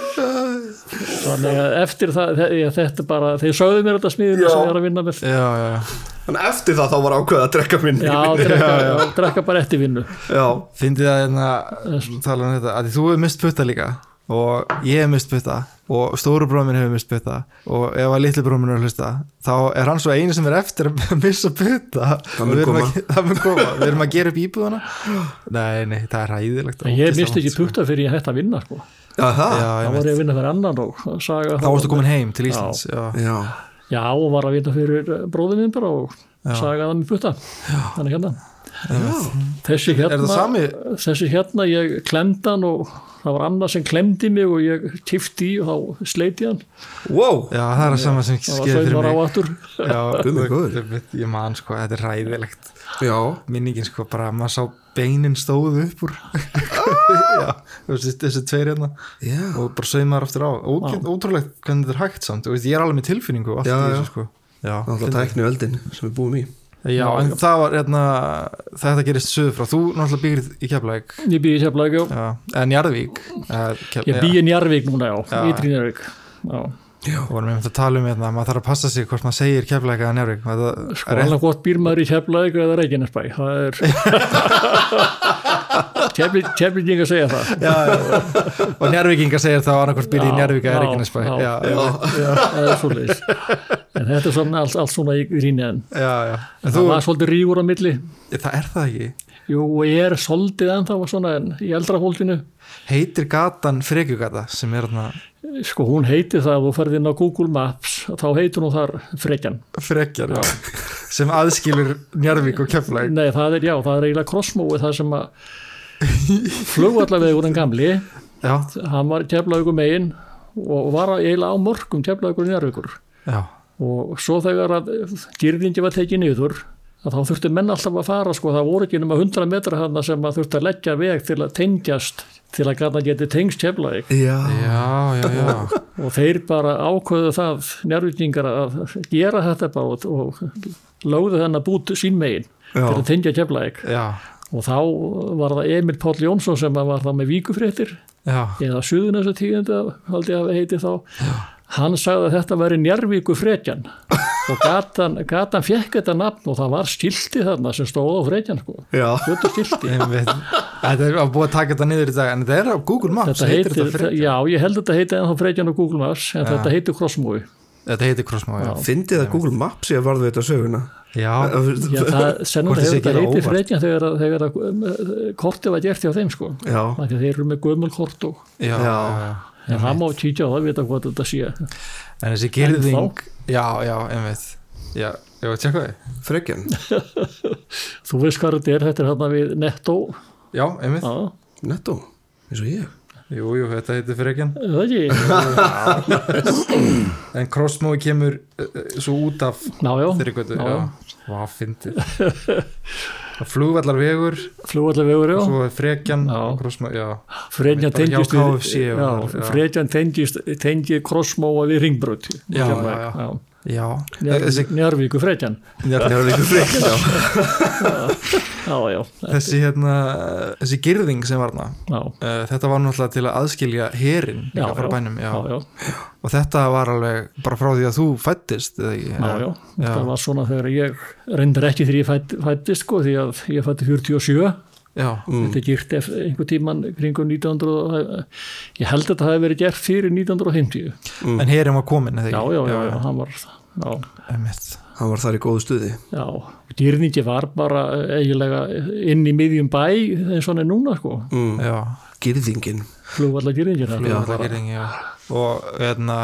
þannig að eftir það, þe- ég, þetta bara þeir sögðu mér þetta smiðinu sem ég er að vinna með. Já, já, Þannig eftir það þá var ákveð að drekka minni. Já, drekka, drekka bara eftir vinnu. Já, Fyndið að hérna, um að þú hefur mist putta líka og ég hef mist putta og stóru bróðum minn hefur mist putta og ef að litli bróðum minn er að hlusta þá er hann svo eini sem er eftir að missa putta Það mun Og við erum koma. að, það við erum að gera upp íbúðana nei, nei, það er hæðilegt en ég misti ekki putta fyrir ég hætti að vinna sko. Það já, þá var ég að vinna fyrir annan og saga þá varstu komin heim til Íslands já. já, já, og var að vinna fyrir bróðum minn bara og sagaði hann með putta. Þannig hérna. Þessi er það hérna, sami? þessi hérna ég klemdi hann og það var annað sem klemdi mig og ég tifti í og þá sleiti hann. Wow. Já, það er það sama sem það var skeið fyrir mig. aftur. Já, góður. ég- ég man sko, þetta er hæðilegt já, minningin sko bara að maður sá beinin stóðu upp úr. Já, þessi, tveir hérna. Já, og bara saumar aftur á. Ótrúlegt hvernig þetta er hægt samt. Og veist, ég er alveg með tilfinningu og allt Já, í já. þessu sko. Já, náttúrulega tækni öldin sem við búum í já, en það var hérna, þetta gerist söður frá, þú náttúrulega býrð í Keflæk ég býði sérflag, já. Já, en Jarðvík Kef, ég býði í Njarvík núna, já. Ytri Njarvík já, og varum einmitt að tala um hérna, maður þarf að passa sig hvort maður segir Keflæk eða það sko alveg gott býr maður í Keflavík eða Reykjanesbæ það er Keflinginga segja það. Já, já. og Jarðvíkinga segir þá annarkvort býrð í Já, Jarðvík eða já, Reykjanesbæ. já, já, já, já, það er svolítið en þetta er svona allt, allt svona í en en það þú, var svolítið rígur á milli. Það er það ekki? Jú, og ég er svolítið ennþá svona en í eldra fólkinu heitir gatan Frekjugata sem er hérna sko hún heitir það ef þú ferð inn á Google Maps þá heitir hún þar Frekjan. Frekjar, já. sem aðskilur Njarvík og Keflæk nei, það er, já, það er eiginlega krossmói það sem að flugvallavegurinn gamli. Já, hann var Keflavíkur megin og var eiginlega á morgum Keflavíkur í Njarvíkur já, og svo þegar að gyrðingi var tekið niður að þá þurftu menn alltaf að fara sko, það voru ekki nema 100 metra þarna sem að þurftu að leggja veg til að tengjast til að gata geti tengst Keflavík. Já, já, já, og þeir bara ákvöðu það njárvíkingar að gera þetta bara og, og lögðu þennan bút sín megin til að tengja Keflavík. Já, og þá var það Emil Páll Jónsson sem var það með víkufréttir. Já. eða suðunessa tíðenda haldi að heiti þá. Hann sagði að þetta væri njárvíku frekjan og gatan, gatan fekk þetta nafn og það var skilti þarna sem stóð á frekjan sko, já. Þetta er að búið að taka þetta niður í dag en þetta er á Google Maps þetta heitir, þetta, já ég held að þetta heiti ennþá frekjan á Google Maps en Já. þetta heitir Crossmói þetta heitir Crossmá, já. Já. fyndið að Google Maps ég varðu þetta söguna Já, Já, það sé hefur þetta heiti óvart. frekjan þegar, að- þegar að, um, kortið var gert hjá þeim sko. Því að þeir eru með gömul kort og já, en það má kíkja á það, vita hvað þetta sé. En þessi girðing Já, já, einmitt. Já, ég var að tjekka þið frekjan þú veist hvað þetta er, þetta er hérna við netto. Já, einmitt. Já, Netto, eins og ég Jú, jú, þetta heitir ekki? En crossmói kemur uh, svo út af já, já, þeirri götu Já. Já, Svo frekjan hjá tengist. Fredjan tengist tengið krossmóa við ringbröð Já, já, já. Já, þessi, Njarvíku Fredjan Njárvíku frekjan, já. Já, já, þessi hérna þessi girðing sem var hana já, uh, þetta var náttúrulega til að aðskilja herin já, líka frá já, bænum já. já, já, og þetta var alveg bara frá því að þú fættist já, já. það var svona þegar ég reyndar ekki þegar ég fætt, fættist sko því að ég fætti 47 já, þetta er gert eftir einhver tíman kringum 1900 og- ég held að þetta hafi verið gert fyrir 1950 en herin var komin eða já, ekki já, já, já, hann var. Hann var þar í góðu stuði. Já, dýrningi var bara eiginlega inn í miðjum bæ eins og hann er núna sko. Mm. já, Girðingin. Flugvallar dýrningina flugvallagirðing já. Og hérna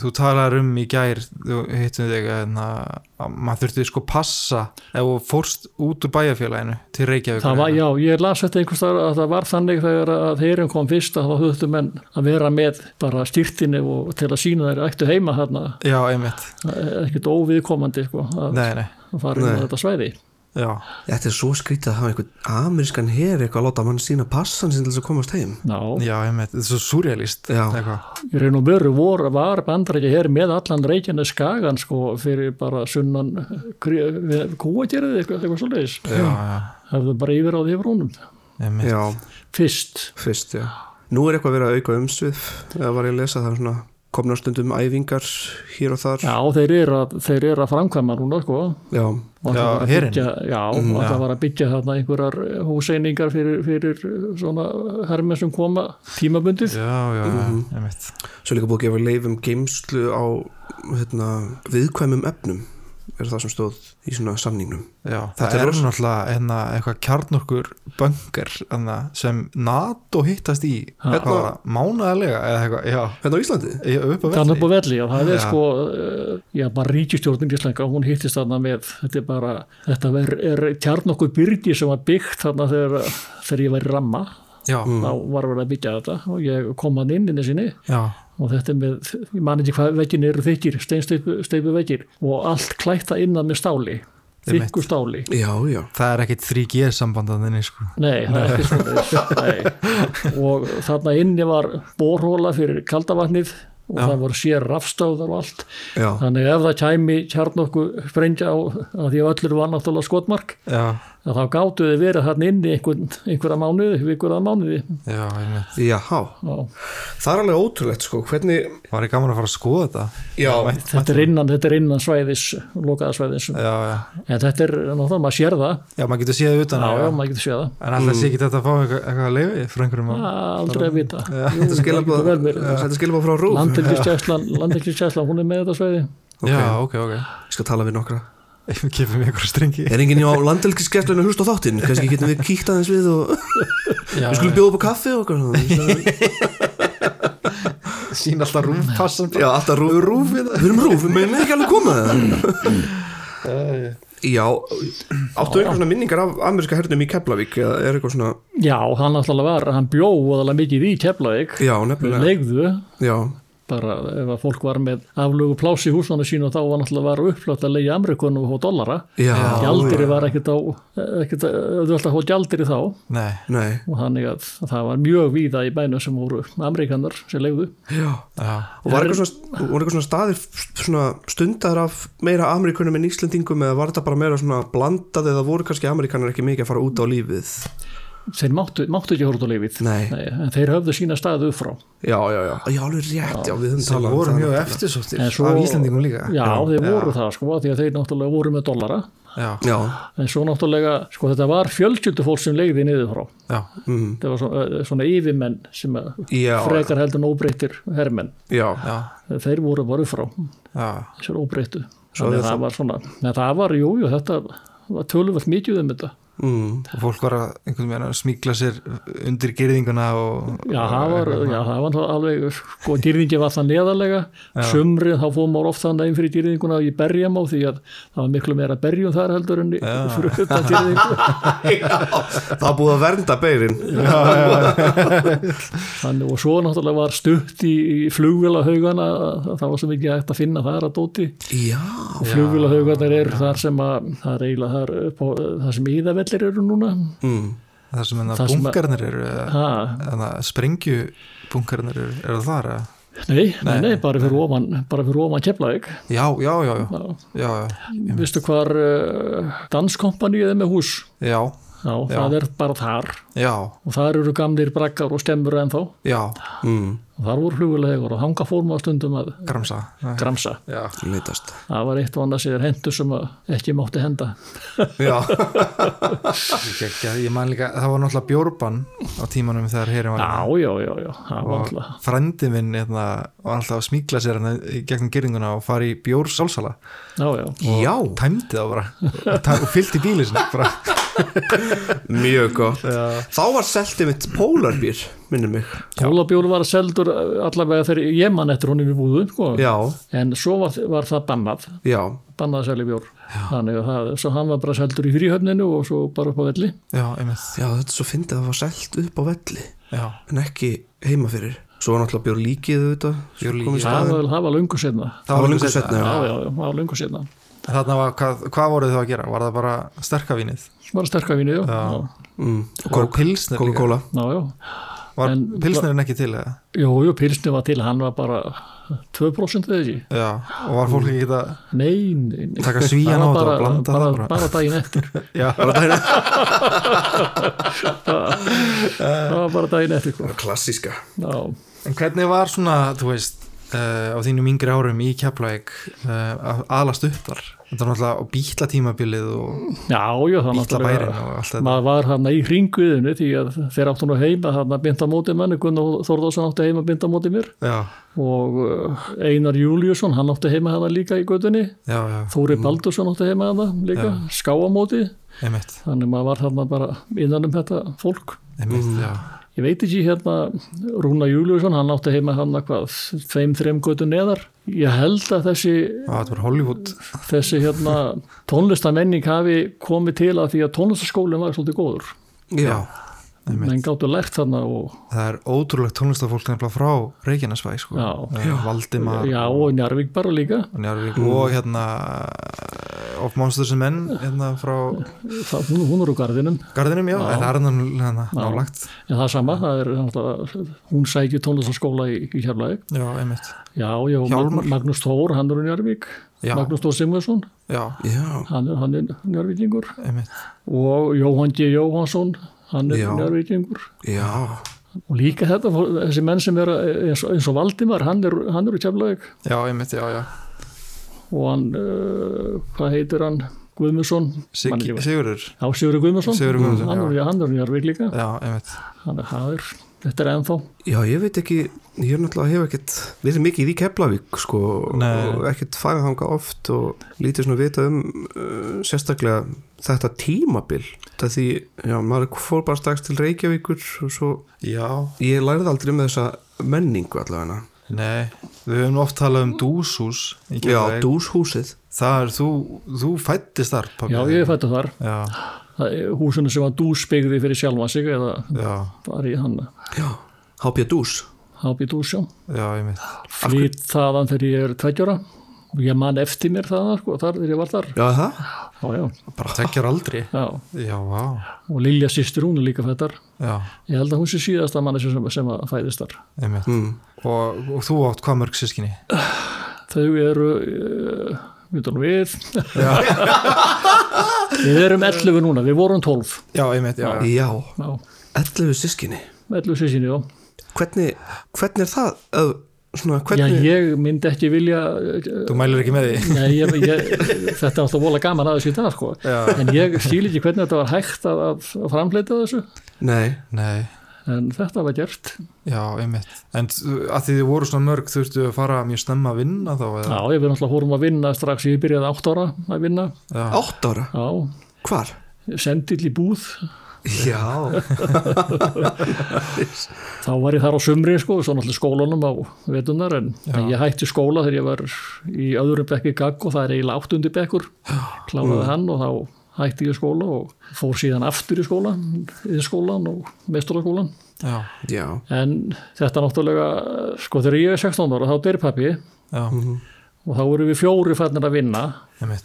þú talar um í gær þú hittum þig hérna, að maður þurfti sko passa ef þú fórst út úr bæjarfélaginu til Reykjavík var, já, ég las þetta einhvers staðar að það var þannig þegar að þeirinn kom fyrst að þá höfðu menn að vera með bara styrtinni og til að sína þeir ættu heima þarna, já, einmitt, ekkert óviðkomandi sko, að nei, nei að fara Nei. þetta svæði. Já, Þetta er svo skrítið að hafa einhvern amerískan her eitthvað að láta mann sína passan sin til þess að komast heim. Já, já, einmitt, þetta er svo surrealist Já. eitthvað. í raun og veru vor, var bandarækja hér með allan reykjana skagan sko fyrir bara sunnan kúagerðið eitthvað, eitthvað já, Hefðu bara yfir á því Já, Fyrst, fyrst, já. Nú er eitthvað verið að auka umsvið eða var ég að lesa það svona komna stundum æfingar hér og þar. Já, þeir eru að, þeir eru að framkvæma núna sko. Já, Og það Já, já, Mm, og það var að byggja þarna einhverjar húseiningar fyrir, fyrir svona hermið sem koma tímabundið. já, já, Mhm. einmitt. Svo er líka búið að gefa leifum geimslu á hérna, viðkvæmum efnum er það sem stóð í svona samningnum. Já, Þetta það er er rosa- náttúrulega hérna, eitthvað kjarnorkur bunker hérna, sem NATO hittast í hérna, mánaðarlega eða eitthvað, já, Hérna á Íslandi? í- upp á Þannig velli upp á velli og það er Já. sko, uh, já bara ríkistjórnin íslenska, hún hittist þarna með, þetta er bara, þetta er, er tjarn okkur byrgi sem var byggt þarna þegar, þegar ég var í ramma, Já, þá var verið að byggja þetta og ég kom hann inn inn sinni. Já, og þetta er með, ég man ekki hvað veggin eru þykir, steinsteipu veggir og allt klætta innan með stáli, þykku stáli. Já, já. Það er ekkit 3G sambandaðinni sko. Nei, það er ekki svona og þarna inni var borhóla fyrir kaldavatnið og Já. það voru sér rafstöðar og allt. Já, þannig ef það kæmi kjarnokku sprengja á að því að öllur var náttúrulega skotmark Já, að þá gáttu þið verið þarna inni einhvern, einhverja mánuði, einhverja mánuði. Já, einmitt. Jáhá, Já. það er alveg ótrúlegt sko, hvernig Var ég gaman að fara að skoða þetta? Já, þetta er innan, þetta er innan svæðis lokaða svæðis, Já, já, en þetta er náttúrulega, maður sér það. Já, maður getur séð utan já, á, já, maður getur séð það. En alltaf sé ekki þetta að fá eitthvað, eitthvað að leiði frá einhverjum að aldrei að vita. Þetta. Þetta skilabóð frá Rúf landhelgisgæslan, hún er með þetta svæði. Já, ok, ok. Ég skal tala við nokkra Við kefum einhverju strengi. Er enginn á landhelgisgæslunum að hlusta á þáttinn? Kannski getum við kíkt aðeins við og Já, við skulum bjóða upp á kaffi og okkur sín alltaf rúmpassan Já, alltaf rúf Rúfið Við erum rúf, við meðum ekki alveg koma. Það Já, áttu eitthvað svona minningar af ameríska hernum í Keflavík? Eða er eitthvað svona, Já, hann alltaf var, hann bjó alveg mikið í Keflavík, já, nefnilega. Legðu Já, bara ef að fólk var með aflugu plási í húsnánu sínu þá var náttúrulega var uppflott að leiða Amerikunum og dollara. Já. var ekkert á ekkert auðvitað að fá gjaldiri þá. Nei, Nei, og þannig að það var mjög víða í bænum sem voru Amerikanar sem já, Og var eitthvað svona, svona staðir svona stundar af meira Amerikunum en Íslendingum eða var þetta bara meira svona blandað eða voru kannski Amerikanar ekki mikið að fara út á lífið þeir máttu, máttu ekki Nei. en þeir höfðu sína staðu upp frá Já, já, já, já, alveg rétt, já, við höfum talað um voru það eftirsóttir En svo- af Íslendingum líka. Já, þeir voru það sko því að þeir náttúrulega voru með dollara. Já, Já, en svo náttúrulega, sko þetta var fjölskyldufólk sem legði niður frá já, mm, þetta var svona, svona yfirmenn sem já, frekar heldur en já, já, þeir voru bara upp frá já. þessar að það var svona, neða það var, jú, jú, þetta var töluvert mikið um þetta mm. og fólk var að einhvern veginn að smíkla sér undir gerðinguna og Já, það var, já, það var alveg, sko, dýrðingi var það neðalega, sumrið þá fóðum maður oft þannig inn fyrir dýrðinguna í berjam á því að það var miklu meira berjum þar heldur en í- fyrir utan dýrðingu. það er búið að vernda beirin Þannig, og svo náttúrulega var stutt í, í flugvélahaugana, það var svo mikið að finna þar að dóti já, og flugvélahaugarnir eru þar sem að, það er eiginlega þar, upp á, þar sem íðavellir eru núna. mm. það sem enna að- bunkarnir eru eða- Ha, eða sprengju bunkarnir eru, eru þar eða? nei, nei, nei, bara fyrir ofan, bara fyrir ofan Keflavík. já, já, já, já, Já. já, Vistu hvar uh, danskompaníið er með hús? já, Já, Já. það er bara þar já, og þar eru gamlir brakkar og skemmur ennþá já, Mm. Og þar voru flugulegur og hanga fórum á stundum að gramsa. Gramsa. Það var eitt og annað sér hendur sem ekki mátti henda. já, ég, ég, ég man líka, það var náttúrulega bjórbann á tímanum þegar herin var Já, já, já, já, og frendi minn hérna, var alltaf að smíkla sér hérna, í gegnum gerðinguna og fara í bjór sálsala. Já, já. já, tæmdi það bara. Og, ta- og fyllt í bíli sinni bara. Mjög gott. Þá var seltið mitt pólarbýr minnum mig Kólabjór var seldur allavega þegar ég man eftir honum í búðu, sko. já, En svo var, var það bannað, já, bannað að selja bjór. Þannig að það, svo hann var bara seldur í fríhöfninu og svo bara upp á velli. já, já, þetta er svo fyndið að það var selt upp á velli já, en ekki heima fyrir svo var náttúrulega bjór líkið auðvitað líkið. Það var, lungu setna. það var lengur setna Já, já. já, lungu þarna var, hvað, hvað voruð þið að gera var það bara sterkavínið Bara sterkavínu, já. Já. Mm. og pilsnir var pilsnirinn ekki til eða? Jú, jú, pilsni var til, hann var bara 2% eða ekki. já, og var fólk ekki að Nei, nei, nei. taka svíjan á Það þetta bara, og blanda bara, það bara bara daginn eftir. já, það var bara daginn eftir. sko. klassíska Já, en hvernig var svona, þú veist á þínum yngri árum í Keflavík uh, aðlast upp þar. Þetta var náttúrulega á bíla tímabilið og bíla bærin og allt þetta. maður var hann í hringuðinu því að þeir áttu nú heima hann að binda móti manni, Gunnar Þórðarsson átti heima að binda móti mér. Já, og uh, Einar Júliusson, hann átti heima hann líka í gödunni, Þóri Baldursson átti heima hann líka, skáamóti. Einmitt, þannig maður var þarna bara innan um þetta fólk. Einmitt já, ég veit ekki hérna Rúna Júliusson, hann átti heima hann hvað, tveim, þreim götu neðar. Ég held að þessi þessi hérna tónlistamenning hafi komið til að því að tónlistaskólinn var svolítið góður. Já, menn gáttu lært þarna og það er ótrúlegt tónlistafólk nefnilega frá Reykjanesvæ sko. Já. Eh, Valdimar já og Njarvík bara líka. Njarvík og hérna of Monsters and Men hérna frá það, hún, hún er úr garðinum. Garðinum, já, en það er hérna, nálagt en það er sama, það er náttúrulega- hún sækir tónlistaskóla í, í Keflavík. Já, einmitt, já, já, Hjálmar. Mag, Magnús Þór, hann er úr Njarvík Já. Magnús já, já, hann er, er einmitt. Og Jóhann G. Jóhansson hann er Já. Njarvíkingur já. Og líka þetta, þessi menn sem er eins, og- eins og Valdimar, hann er, hann er úr Keflavík. Já, einmitt, já, já. Og hann, uh, hvað heitir hann? Guðmundsson? Sig, Sigurður, Já, Sigurður Guðmundsson, Sigurður Guðmundsson, hann, er, hann er úr Njarvík líka. Já, einmitt. Hann er, það er, þetta er ennþá? Já, ég veit ekki, ég er náttúrulega hef ekkert verið mikið í Keflavík sko og ekkert farið þangað oft og lítið svona vita um uh, sérstaklega þetta tímabil. Það því, já, maður fór bara strax til Reykjavíkur og svo já, ég lærði aldrei um þessa menningu allavega. Nei, við höfum oft talað um dúshús í Já, dúshúsið. Það er, þú, þú fættist þar pabbi. Já, ég fættu þar, já, húsinu sem var dúsbyggði fyrir sjálfa sig eða já, var í hann. Já, Hápja dús? Hápi dúsjá já, einmitt Flýtt þaðan þegar ég er tveggjóra. Og ég man eftir mér það sko, þar þegar ég var þar. Já, það? já, já, bara tekjar aldrei já. já, vá, og Lilja sýstir hún er líka fættar já, ég held að hún sé síðasta manni sem, sem að fæðist þar. Einmitt Mm. og, og þú átt hvað mörg sískinni þau eru uh, við. Við við erum 11 núna, við vorum 12 já, einmitt, já, já. Já, já, 11 sískinni 11 sísinni, já Hvernig, hvernig er það? Að, svona, Já, hvernig ég myndi ekki vilja þú mælir ekki með því Nei, ég, ég, þetta er alltaf vola gaman að þessu í dag sko. Já. en ég skil ekki hvernig þetta var hægt að, að, að framleita þessu Nei, nei, en þetta var gert. Já, einmitt. En að því þið voru svona mörg þurftu að fara mjög snemma að vinna þá eða? Já, ég við náttúrulega fórum að vinna strax. Ég byrjaði átt ára að vinna. Já, Átt ára, Já, hvar? sendill í búð. Já, þá var ég þar á sumri sko, svo náttúrulega skólanum á vetunar en, Já. ég hætti skóla þegar ég var í öðrum bekki gagg og það er eiginlega áttundi bekkur. Kláraði hann og þá hætti ég skóla og fór síðan aftur í skóla í skólan og meistaraskólan já, já, en þetta náttúrulega sko þegar ég er 16 ára þá deyr pappi já, og þá voru við fjóri fannir að vinna.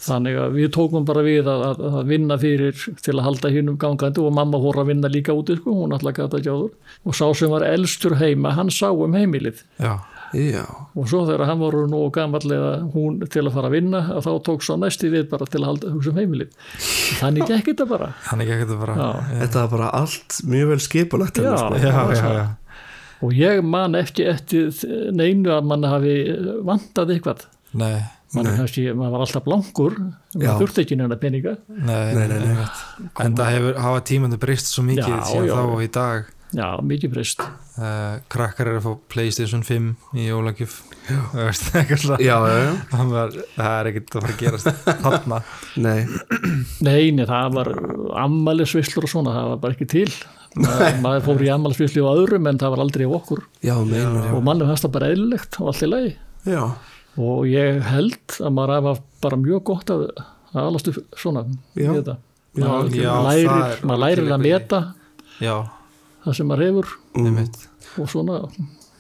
Þannig að við tókum bara við að, að, að vinna fyrir til að halda hinnum gangandi og mamma fór að vinna líka úti sko, hún alltaf gata ekki áður og sá sem var elstur heima, hann sá um heimilið. Já, já og svo þegar hann voru nú gammallega hún til að fara að vinna að þá tók svo næsti við bara til að halda hugsa um heimilið þannig gekk þetta bara hann ekki ekkert að bara Já. Þetta var bara allt mjög vel skipulagt Já. sko. Já, já, og ég man ekki eftir neinu að mann hafi vantað eitthvað nei, mann var alltaf blankur Já. maður þurfti ekki neina peninga nei, Nei, nei. En það hefur, hafa tímandi breyst svo mikið síðan já. þá og í dag já, mikið breyst. Uh, krakkar eru að fá Playstation 5 í jólagjöf. Það veist, eitthvað svona. Já, já, já. Það var- það er ekkert að fara að gerast þarna. Nei, Nei, nei, það var ammælisvislur og svona, það var bara ekki til. Maður, maður fór í ammælisvislu á öðrum en það var aldrei á okkur. Já, meinar, já og mannum fannst það bara eðlilegt og allt í lagi. Já, og ég held að maður hafa bara mjög gott að, að alast upp svona Já. við þetta. Já, maður lærir, er maður lærir að meta. Já, það sem maður hefur. Einmitt. Og svona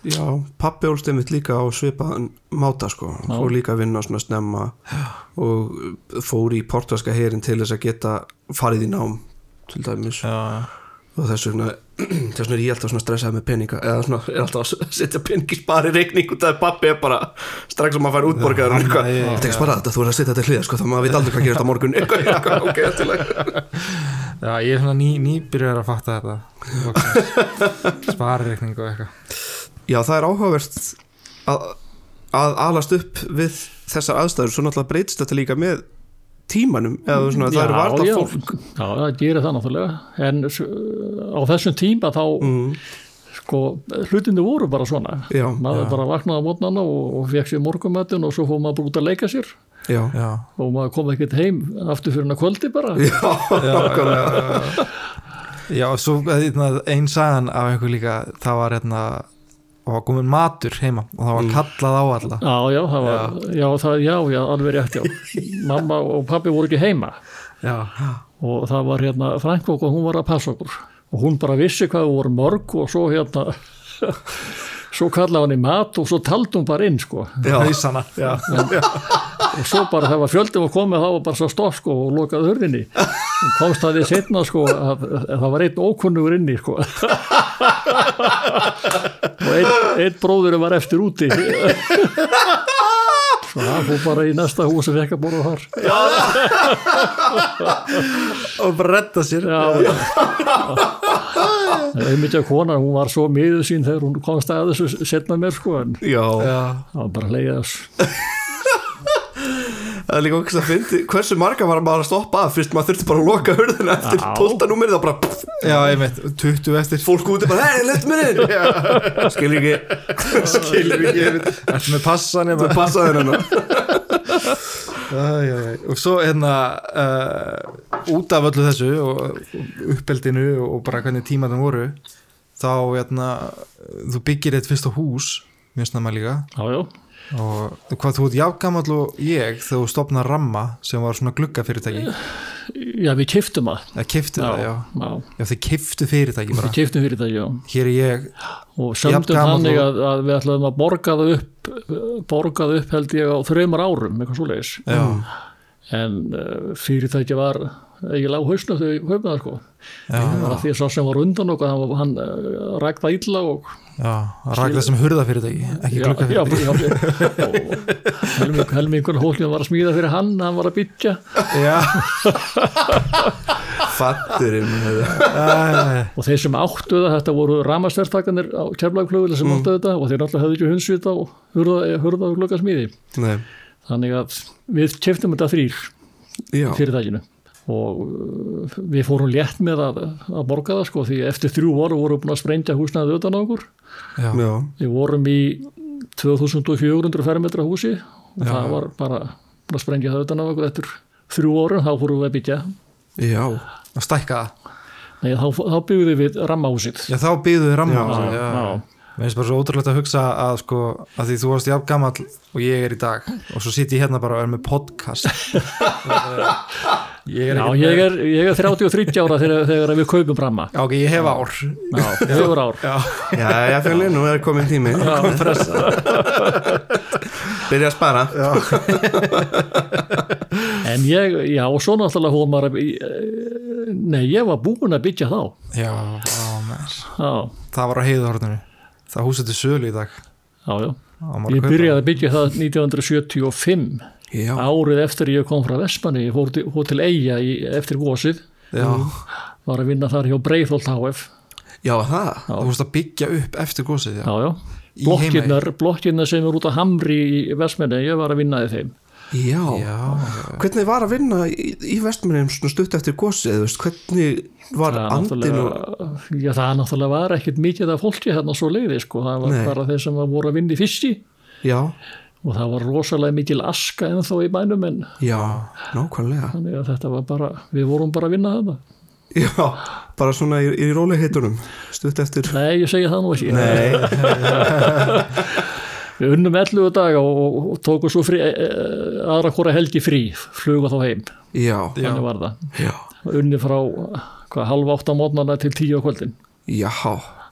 já, pappi ólst einmitt líka á svipaðan máta sko, Já. fór líka að vinna svona snemma og fór í portugalska herin til þess að geta farið í nám til dæmis. Já, og þess vegna þess vegna er ég alltaf stressað með peninga eða svona er alltaf að setja pening í spari reikning út af því pappi er bara strax sem maður fær já. þetta er ekki spara þetta, þú er að setja þetta hlýða sko, þá maður veit aldrei hvað gerist á morgun. Eitthvað, eitthvað, ok, allt í lagi. já ég er svona ný, nýbyrjar að fatta þetta. Sparireikning og eitthvað. Já, það er áhugavert að, að alast upp við þessar aðstæður, svo náttúrulega breytist þetta líka með tímanum, eða svona, það eru varla já, fólk. Já, það gerir það náttúrulega. En á þessum tíma þá mm, sko, hlutinu voru bara svona. Já, maður já. bara vaknaði á mótnana og, og fekk sér morgumötun og svo fór maður bara út að leika sér. Já, Já, og maður kom ekkert heim aftur fyrir hana kvöldi bara. Já, já, já, já. svo hérna, ein sagan af einhver líka það var hérna og var komin matur heima og það var kallað á alla. Já, já, það var, já, það, já, já, alveg rétt já, mamma og pappi voru ekki heima. Já, og það var hérna Frankvók og hún var að passa okkur. Og hún bara vissi hvað við vorum mörg og svo hérna svo kallaði hann í mat og svo taldi hún bara inn sko. Já, Já, og svo bara þegar fjöldum var komið þá var bara svo stopp sko og lokaði hörðinni og komst það við setna sko að, að það var einn ókunnugur inni sko. Og einn, einn bróður var eftir úti. Svo hann fór bara í næsta hús sem fekk að borða þar. Og bara redda sér. Já, já. En einmitt að konan hún var svo miður sín þegar hún komst að þessu setna mér sko en það var bara leiðið þess það er líka okkur að fyndi hversu marga var maður að stoppa að fyrst maður þurfti bara að loka hurðina eftir Já. 12 númerið þá bara pff, já einmitt, 20 eftir. Fólk úti bara, hei, let mér inn skil ekki. Skilur ekki með passan það passaði hérna Æ, æ, og svo hérna uh, út af öllu þessu og uppeldinu og bara hvernig tíma það voru þá hérna þú byggir eitt fyrsta hús mjög snemma líka. Já, já, og hvað þú ert jafngamall og ég þegar þú stopnar Ramma sem var svona gluggafyrirtæki? Já við kiftum það. Eða kiftu það, já, já, já. Þið kiftu fyrirtæki bara. Við kiftum fyrir það, já. Hér er ég, og sömdum þannig að, að við ætlaðum að borga það upp borga það upp held ég á þreymar árum eitthvað svoleiðis. Já, en uh, fyrirtæki var á hausnum þegar við kaupum það sko það því að sá sem var undan okkur hann, hann uh, rækta illa og já rækla sem hurðafyrirtæki ekki já, já, gluggafyrirtæki já, og helming, helmingur hólkinn var að smíða fyrir hann hann var að byggja. Já, fatturinn og þeir sem áttu það, þetta voru ramastvertakanir á keflagflugvili sem áttu þetta og þeir náttúrulega hefðu ekki hundsvita og hurða, hurða og glugga smíði Nei, þannig að við keftum þetta þrýr fyrirtækinu og uh, við fórum létt með að, að borga það sko því eftir þrjú voru voru búin að sprengja húsnaðið utan á okkur. Já, já, við vorum í 2400 fermetra húsi. Og Já. það var bara búin að sprengja það utan á okkur eftir þrjú orðin þá fórum við að byggja já, að stækka það. Nei, þá, þá byggðum við rammahúsið. Já, þá býðu þið ramma Já, já, já. Mér finnst bara svo ótrúlegt að hugsa að sko að því þú varst jafn gamall og ég er í dag. Og svo sitt ég hérna bara og er með podcast. Ég er Já, ég er, ég er 33 ára þegar, þegar við kaupum ramma Já, ok, ég hef ár. Já, fjögur ár. Já, já, já, fjöli, nú er komin tími. Byrja að spara. En ég, já, og svo náttúrulega hún maður að eh, Nei, ég var búin að byggja þá. Já, á, menn Já, Það var á heiðuhorninu Það húsið til sölu í dag. Já, já. Ég byrjaði að byggja það 1975 já, árið eftir ég kom frá Vestmanni ég fór til, fór til Eyja í, eftir gósið Já, var að vinna þar hjá Breitholt HF já, það? Þú veist að byggja upp eftir gósið já. já, já. Blokkirnar, sem er út á Hamri í Vestmanni, ég var að vinna í þeim já, Já, hvernig var að vinna í, í vestmennum stutt eftir gósið, hvernig var það, andin og náttúrulega- já, það náttúrulega var ekkert mikið af fólki hérna svo leiði sko. það var Nei. bara þeir sem voru að vinna í fiski. Já, og það var rosalega mikil aska ennþá í bænum en já, nákvæmlega. Þannig að þetta var bara, við vorum bara að vinna þetta já, bara svona í, í róleihitunum stutt eftir nei, ég segi það nú ekki. Nei, við unnum 11 daga og, og, og tókum svo frí, e, e, aðra hvora helgi frí fluga þá heim, já, þannig var það. Já. Unni frá hvað, halv átta mótnana til tíu á kvöldin. Já,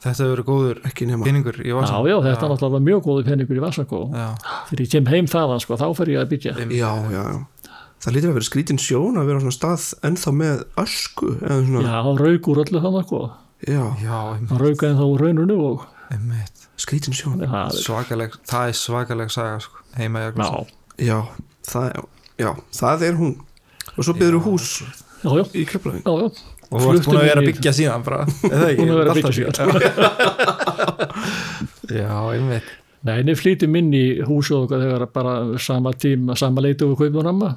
þetta hefur verið góður ekki nema. peningur í já, vasan já, þetta er náttúrulega mjög góði peningur í Vasakó Já, þegar ég kem heim þaðan, sko, þá fer ég að byggja. Já, já, já. Það lítur að vera skrítin sjón að vera á svona stað ennþá með ösku eða svona, já, úr öllu þannig, sko. Já, já, og skrítin sjón. Það er, svakaleg, það er svakaleg saga sko, heima í já, Jökulsá já, það, já, það er hún. Og svo byrður hús já, já, í Keflavík. Já, já. Og þú ert búin að vera að byggja síðan bara, eða ekki? Búin að vera að Alltaf byggja síðan. Já, einmitt. Nei, en við flýtum inn í húsu og þegar bara sama tíma, sama leiti og við kaupum ramma.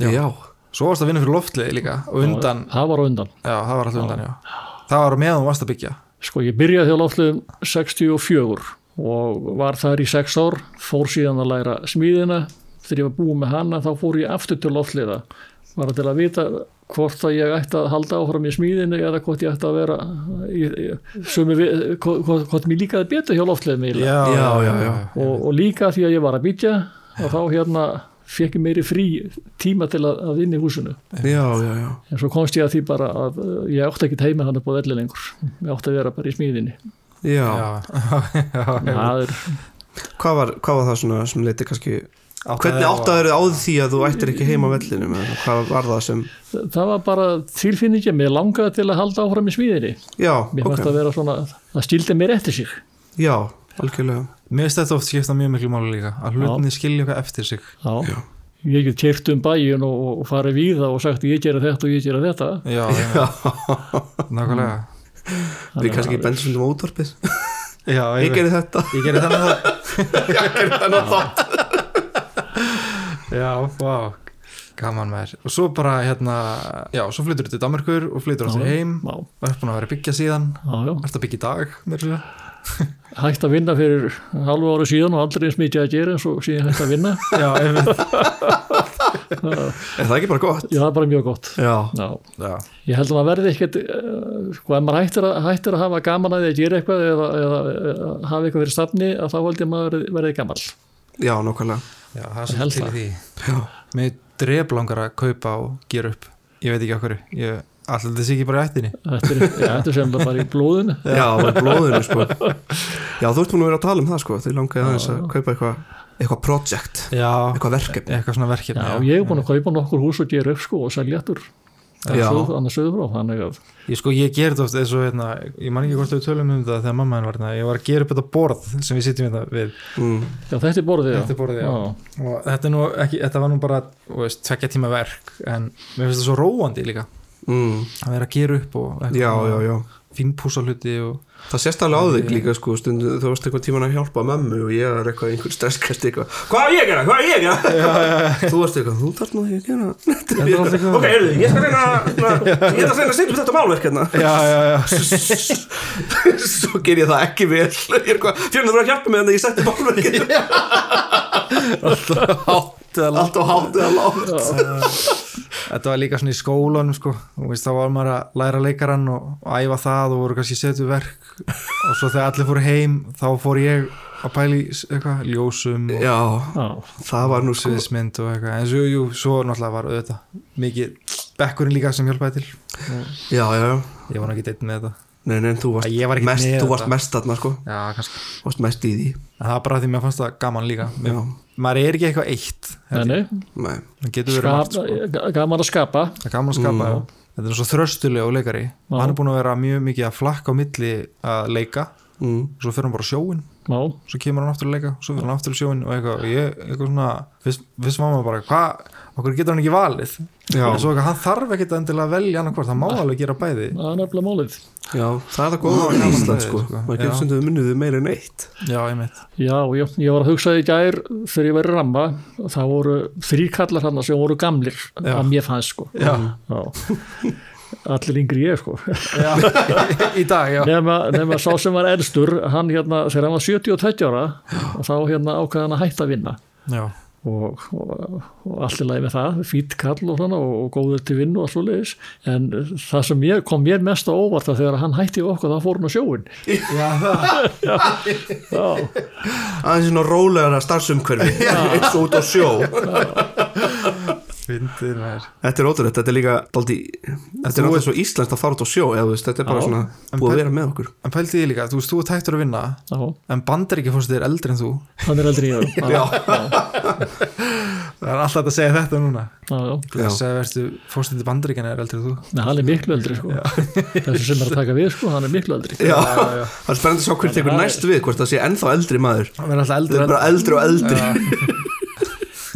Já. já, Svo varst að vinna fyrir loftliði líka og undan, það var á undan. Já, það var alltaf undan, já. Það var meðan þú varst að byggja Sko ég byrjaði hjá loftliðum 64 og var þar í 6 ár, fór síðan að læra smíðina, þegar ég var búið með hana þá fór ég aftur til loftliða bara til að vita hvort að ég ætti að halda áfram í smíðinu eða hvort ég ætti að vera sumi, við- hvort, hvort, mér líkaði betur hjá loftliðum eiginlega. Og, og líka því að ég var að byggja og þá hérna fekk ég meiri frí tíma til að, að vinna í húsinu. Já, já, já. En svo komst ég að því bara að uh, ég átti ekki heima hann upp á velli lengur. Ég átti að vera bara í smíðinni. Já, Já, já, það er, Hvað, var, hvað var það svona sem leiti kannski hvernig Áttaði áttaður á því að þú ættir ekki heima á vellinum eða hvað var það sem það var bara tilfinningi mér langaði til að halda áfram í smíðinni. Já, mér fannst ok, að vera svona, það stíldi mér eftir sig. Já, algjörlega Mér finnst þetta oft skipta mjög miklu máli líka að hlutinni skilja eitthvað eftir sig. Já. Já. ég get kert um bæin og, og farið víða og sagt ég gera þetta og ég gera þetta. Já, já, nákvæmlega. Við kannski bendum stundum á útvarpið Já, ég ég, gerði þetta. Ég gerir þannig það ég gerði þennan þátt Já, vá, gaman með þér Og svo bara hérna, já, svo flytur þú til Danmarkur og Já, þér heim. Já, og er búin að vera byggja síðan. Já, já. Ertu að byggja í dag, mér sér hægt að vinna fyrir halvu ári síðan og aldrei eins mikið að gera en svo síðan hægt að vinna. Já, einmitt. Er það ekki bara gott? já, það er bara mjög gott. Já, já. Já, ég held að maður verði ekkert uh, sko, ef maður hættir að, hættir að hafa gaman að því að gera eitthvað eða, eða, eða hafa eitthvað fyrir stafni að þá held ég að maður verði, verði gammal já, nákvæmlega. Já, það er Ég svo held til því. Já, Mér dref langar að kaupa og gera upp. Ég veit ekki okkur ég, Alltaf þetta sé ekki bara í ættinni? Þetta já, þetta sem bara í blóðinu. Já, bara blóðinu sko. Já, þú ert búin að vera að tala um það sko. Þau langaði aðeins að kaupa eitthvað eitthvað project, Já, eitthvað verkefni. Eitthvað svona verkefni já, ég hef búin að kaupa nokkur hús og gera upp sko og selja aftur. Já. annars frá þannig að Ég sko, ég ger þetta oft eins og hérna, ég man ekki hvort við tölum um þetta þegar mamma henn var hérna, ég var að gera upp þetta borð sem við sitjum hérna við. Mm. já, þetta er borðið já. Þetta er borðið, já. og þetta er nú ekki, þetta var nú bara, veist, tvekja tíma verk en mér finnst það svo róandi líka Mm. að vera að gera upp og, já, já, já, fínpúsa hluti og Það sést alveg á þig líka sko stundu þú varst eitthvað tíman að hjálpa mömmu og ég er eitthvað einhver stresskast eitthvað Hvað er ég að gera? Hvað er ég að gera? Já, já, já. Þú varst eitthvað, þú þarf nú ekki að gera er Ok, heyrðu, ég skal reyna na, ég ætla að reyna að setja upp þetta málverk hérna já, já, já. Svo ger ég það ekki vel Ég fjörnum þú að hjálpa mig en ég setti málverkið hátt eða Allt á hátt eða látt Þetta var líka svona í skólanum sko. Og veist, þá var maður að læra leikarann og, og æfa það og voru kannski setu verk. Og svo þegar allir fóru heim þá fór ég að pæli eitthvað, ljósum og Já, Já, það var nú sviðismynd og eitthvað. En svo, jú, svo náttúrulega var auðvitað mikið bekkurinn líka sem hjálpaði til. Já, já, já. Ég var nú ekki deitt með þetta Nei, nei, þú varst mest, þú varst mest þarna sko. Já, kannski. Varst mest í því. En það var bara því mér fannst það gaman líka. Já, maður er ekki eitthvað eitt nei, nei, nei. Það getur verið margt sko. gaman að skapa. Það er gaman að skapa Mm. já. þetta er svo þröstuleg og leikari. Já. hann er búin að vera mjög mikið að flakka á milli að leika mm. svo fyrir hann bara á sjóin Já, svo kemur hann aftur að leika svo fyrir hann aftur á sjóin og eitthvað ég, eitthvað svona, fyrst, var maður bara hvað, okkur getur hann ekki valið? Já. en svo eitthvað, hann þarf ekkit endilega að velja annað hvort, hann má alveg gera bæði. Það er nefnilega málið. Já, það er það góða á Ísland sko. sko. Maður Já. getur stunduð munniðu meira en eitt. Já, ég meit, Já, ég, ég var að hugsa í gær þegar ég væri ramma það voru þrý kallar hann sem voru gamlir Já. að mér fannst sko. Já, Já. Allir yngri ég sko. Já. í dag, já. Nema, nema sá sem var elstur hann hérna, þegar hann var 72 ára og þá hérna ákveða hann að hætta að vinna. Já, og, og, og allir lagi með það fýtt kall og svona og, og góður til vinnu og svo leiðis en það sem ég, kom mér mest á óvart að þegar hann hætti okkur þá fór hann á sjóin já, það já, Aðeins svona rólegara starfsumhverfi eins og út á sjó fyndið mér Þetta er ótrúlega, þetta er líka daldi, Þetta er þú náttúrulega svo íslenskt að fara út á sjó eða þú veist, þetta er bara Já. svona En búið að per- vera með okkur. En pælti ég líka, þú veist, þú er tættur að vinna já, en bandaríkja fórstu þér eldri en þú. Hann er eldri ég já, það er alltaf að segja þetta núna. Já, já. þú veist að verðstu fórstu til bandaríkjana er eldri en þú. Nei, hann er miklu eldri sko. þessi sem er að taka við sko, hann er miklu eldri. Já, það er spennandi að sjá hver tekur næst við hvort það sé ennþá eldri maður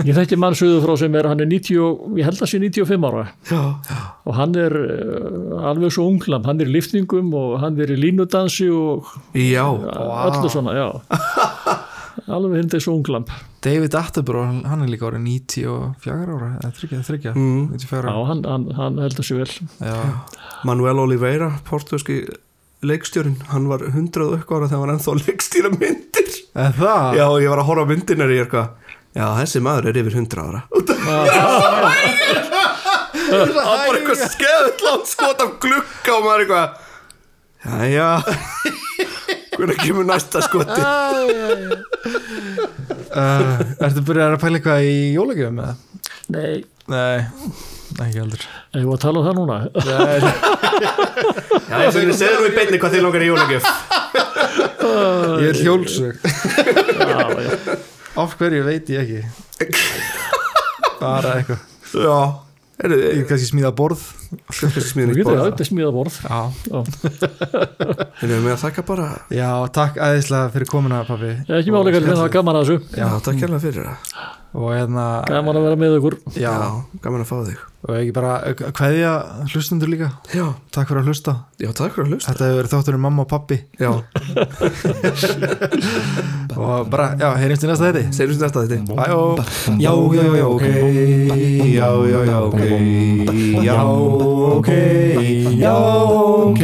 ég þekki mann sögðu frá sem er hann er 90, og- ég held að sé 95 ára. Já, og hann er uh, alveg svo unglam, hann er í liftingum og hann er í línudansi og já, öllu svona, já. Alveg hindi svo unglam. David Attenborough, hann er líka árið 94 ára eða 30, 30, Mm. 94 já, ára hann, hann, hann heldur sér vel. Já, Manuel Oliveira, portugalski leikstjórin, hann var 100 og eitthvað ára þegar hann var ennþá að leikstýra myndir. Eða það? Já, ég var að horfa myndinar í eitthvað Já, þessi maður er yfir 100 ára. Það var bara eitthvað skeðlant skot af glugga og maður eitthvað. Jæja. Hvernig kemur næsta skoti? Uh, Ertu byrjað að pæla eitthvað í jólagjöfum eða? nei, Nei, ekki heldur. Ég var að tala um það núna? Nei, Já, ég segir nú í beinni hvað þið langar í jólagjöf. Ég er hjólsög. Já, já. Af hverju veit ég ekki? Bara eitthvað. Já, er þið kannski smíða borð. Kannski í getur borð. það, þetta er smíða borð. Já, já. En við með að þakka bara? Já takk aðeinslega fyrir komuna pappi ekki málega það var gaman að þessu. Já, takk hérlega fyrir það Og hérna gaman að vera með ykkur. Já, gaman að fá þig. Og ekki bara kveðja hlustundur líka. Já, Takk fyrir að hlusta. Já takk fyrir að hlusta. Þetta hefur verið þátturinn mamma og pappi Já, Og bara, já, heyrjumst í næsta sem þetta þetta Bæ og Já, já, já, ok. Já, já, já, ok. Já, ok. Já, ok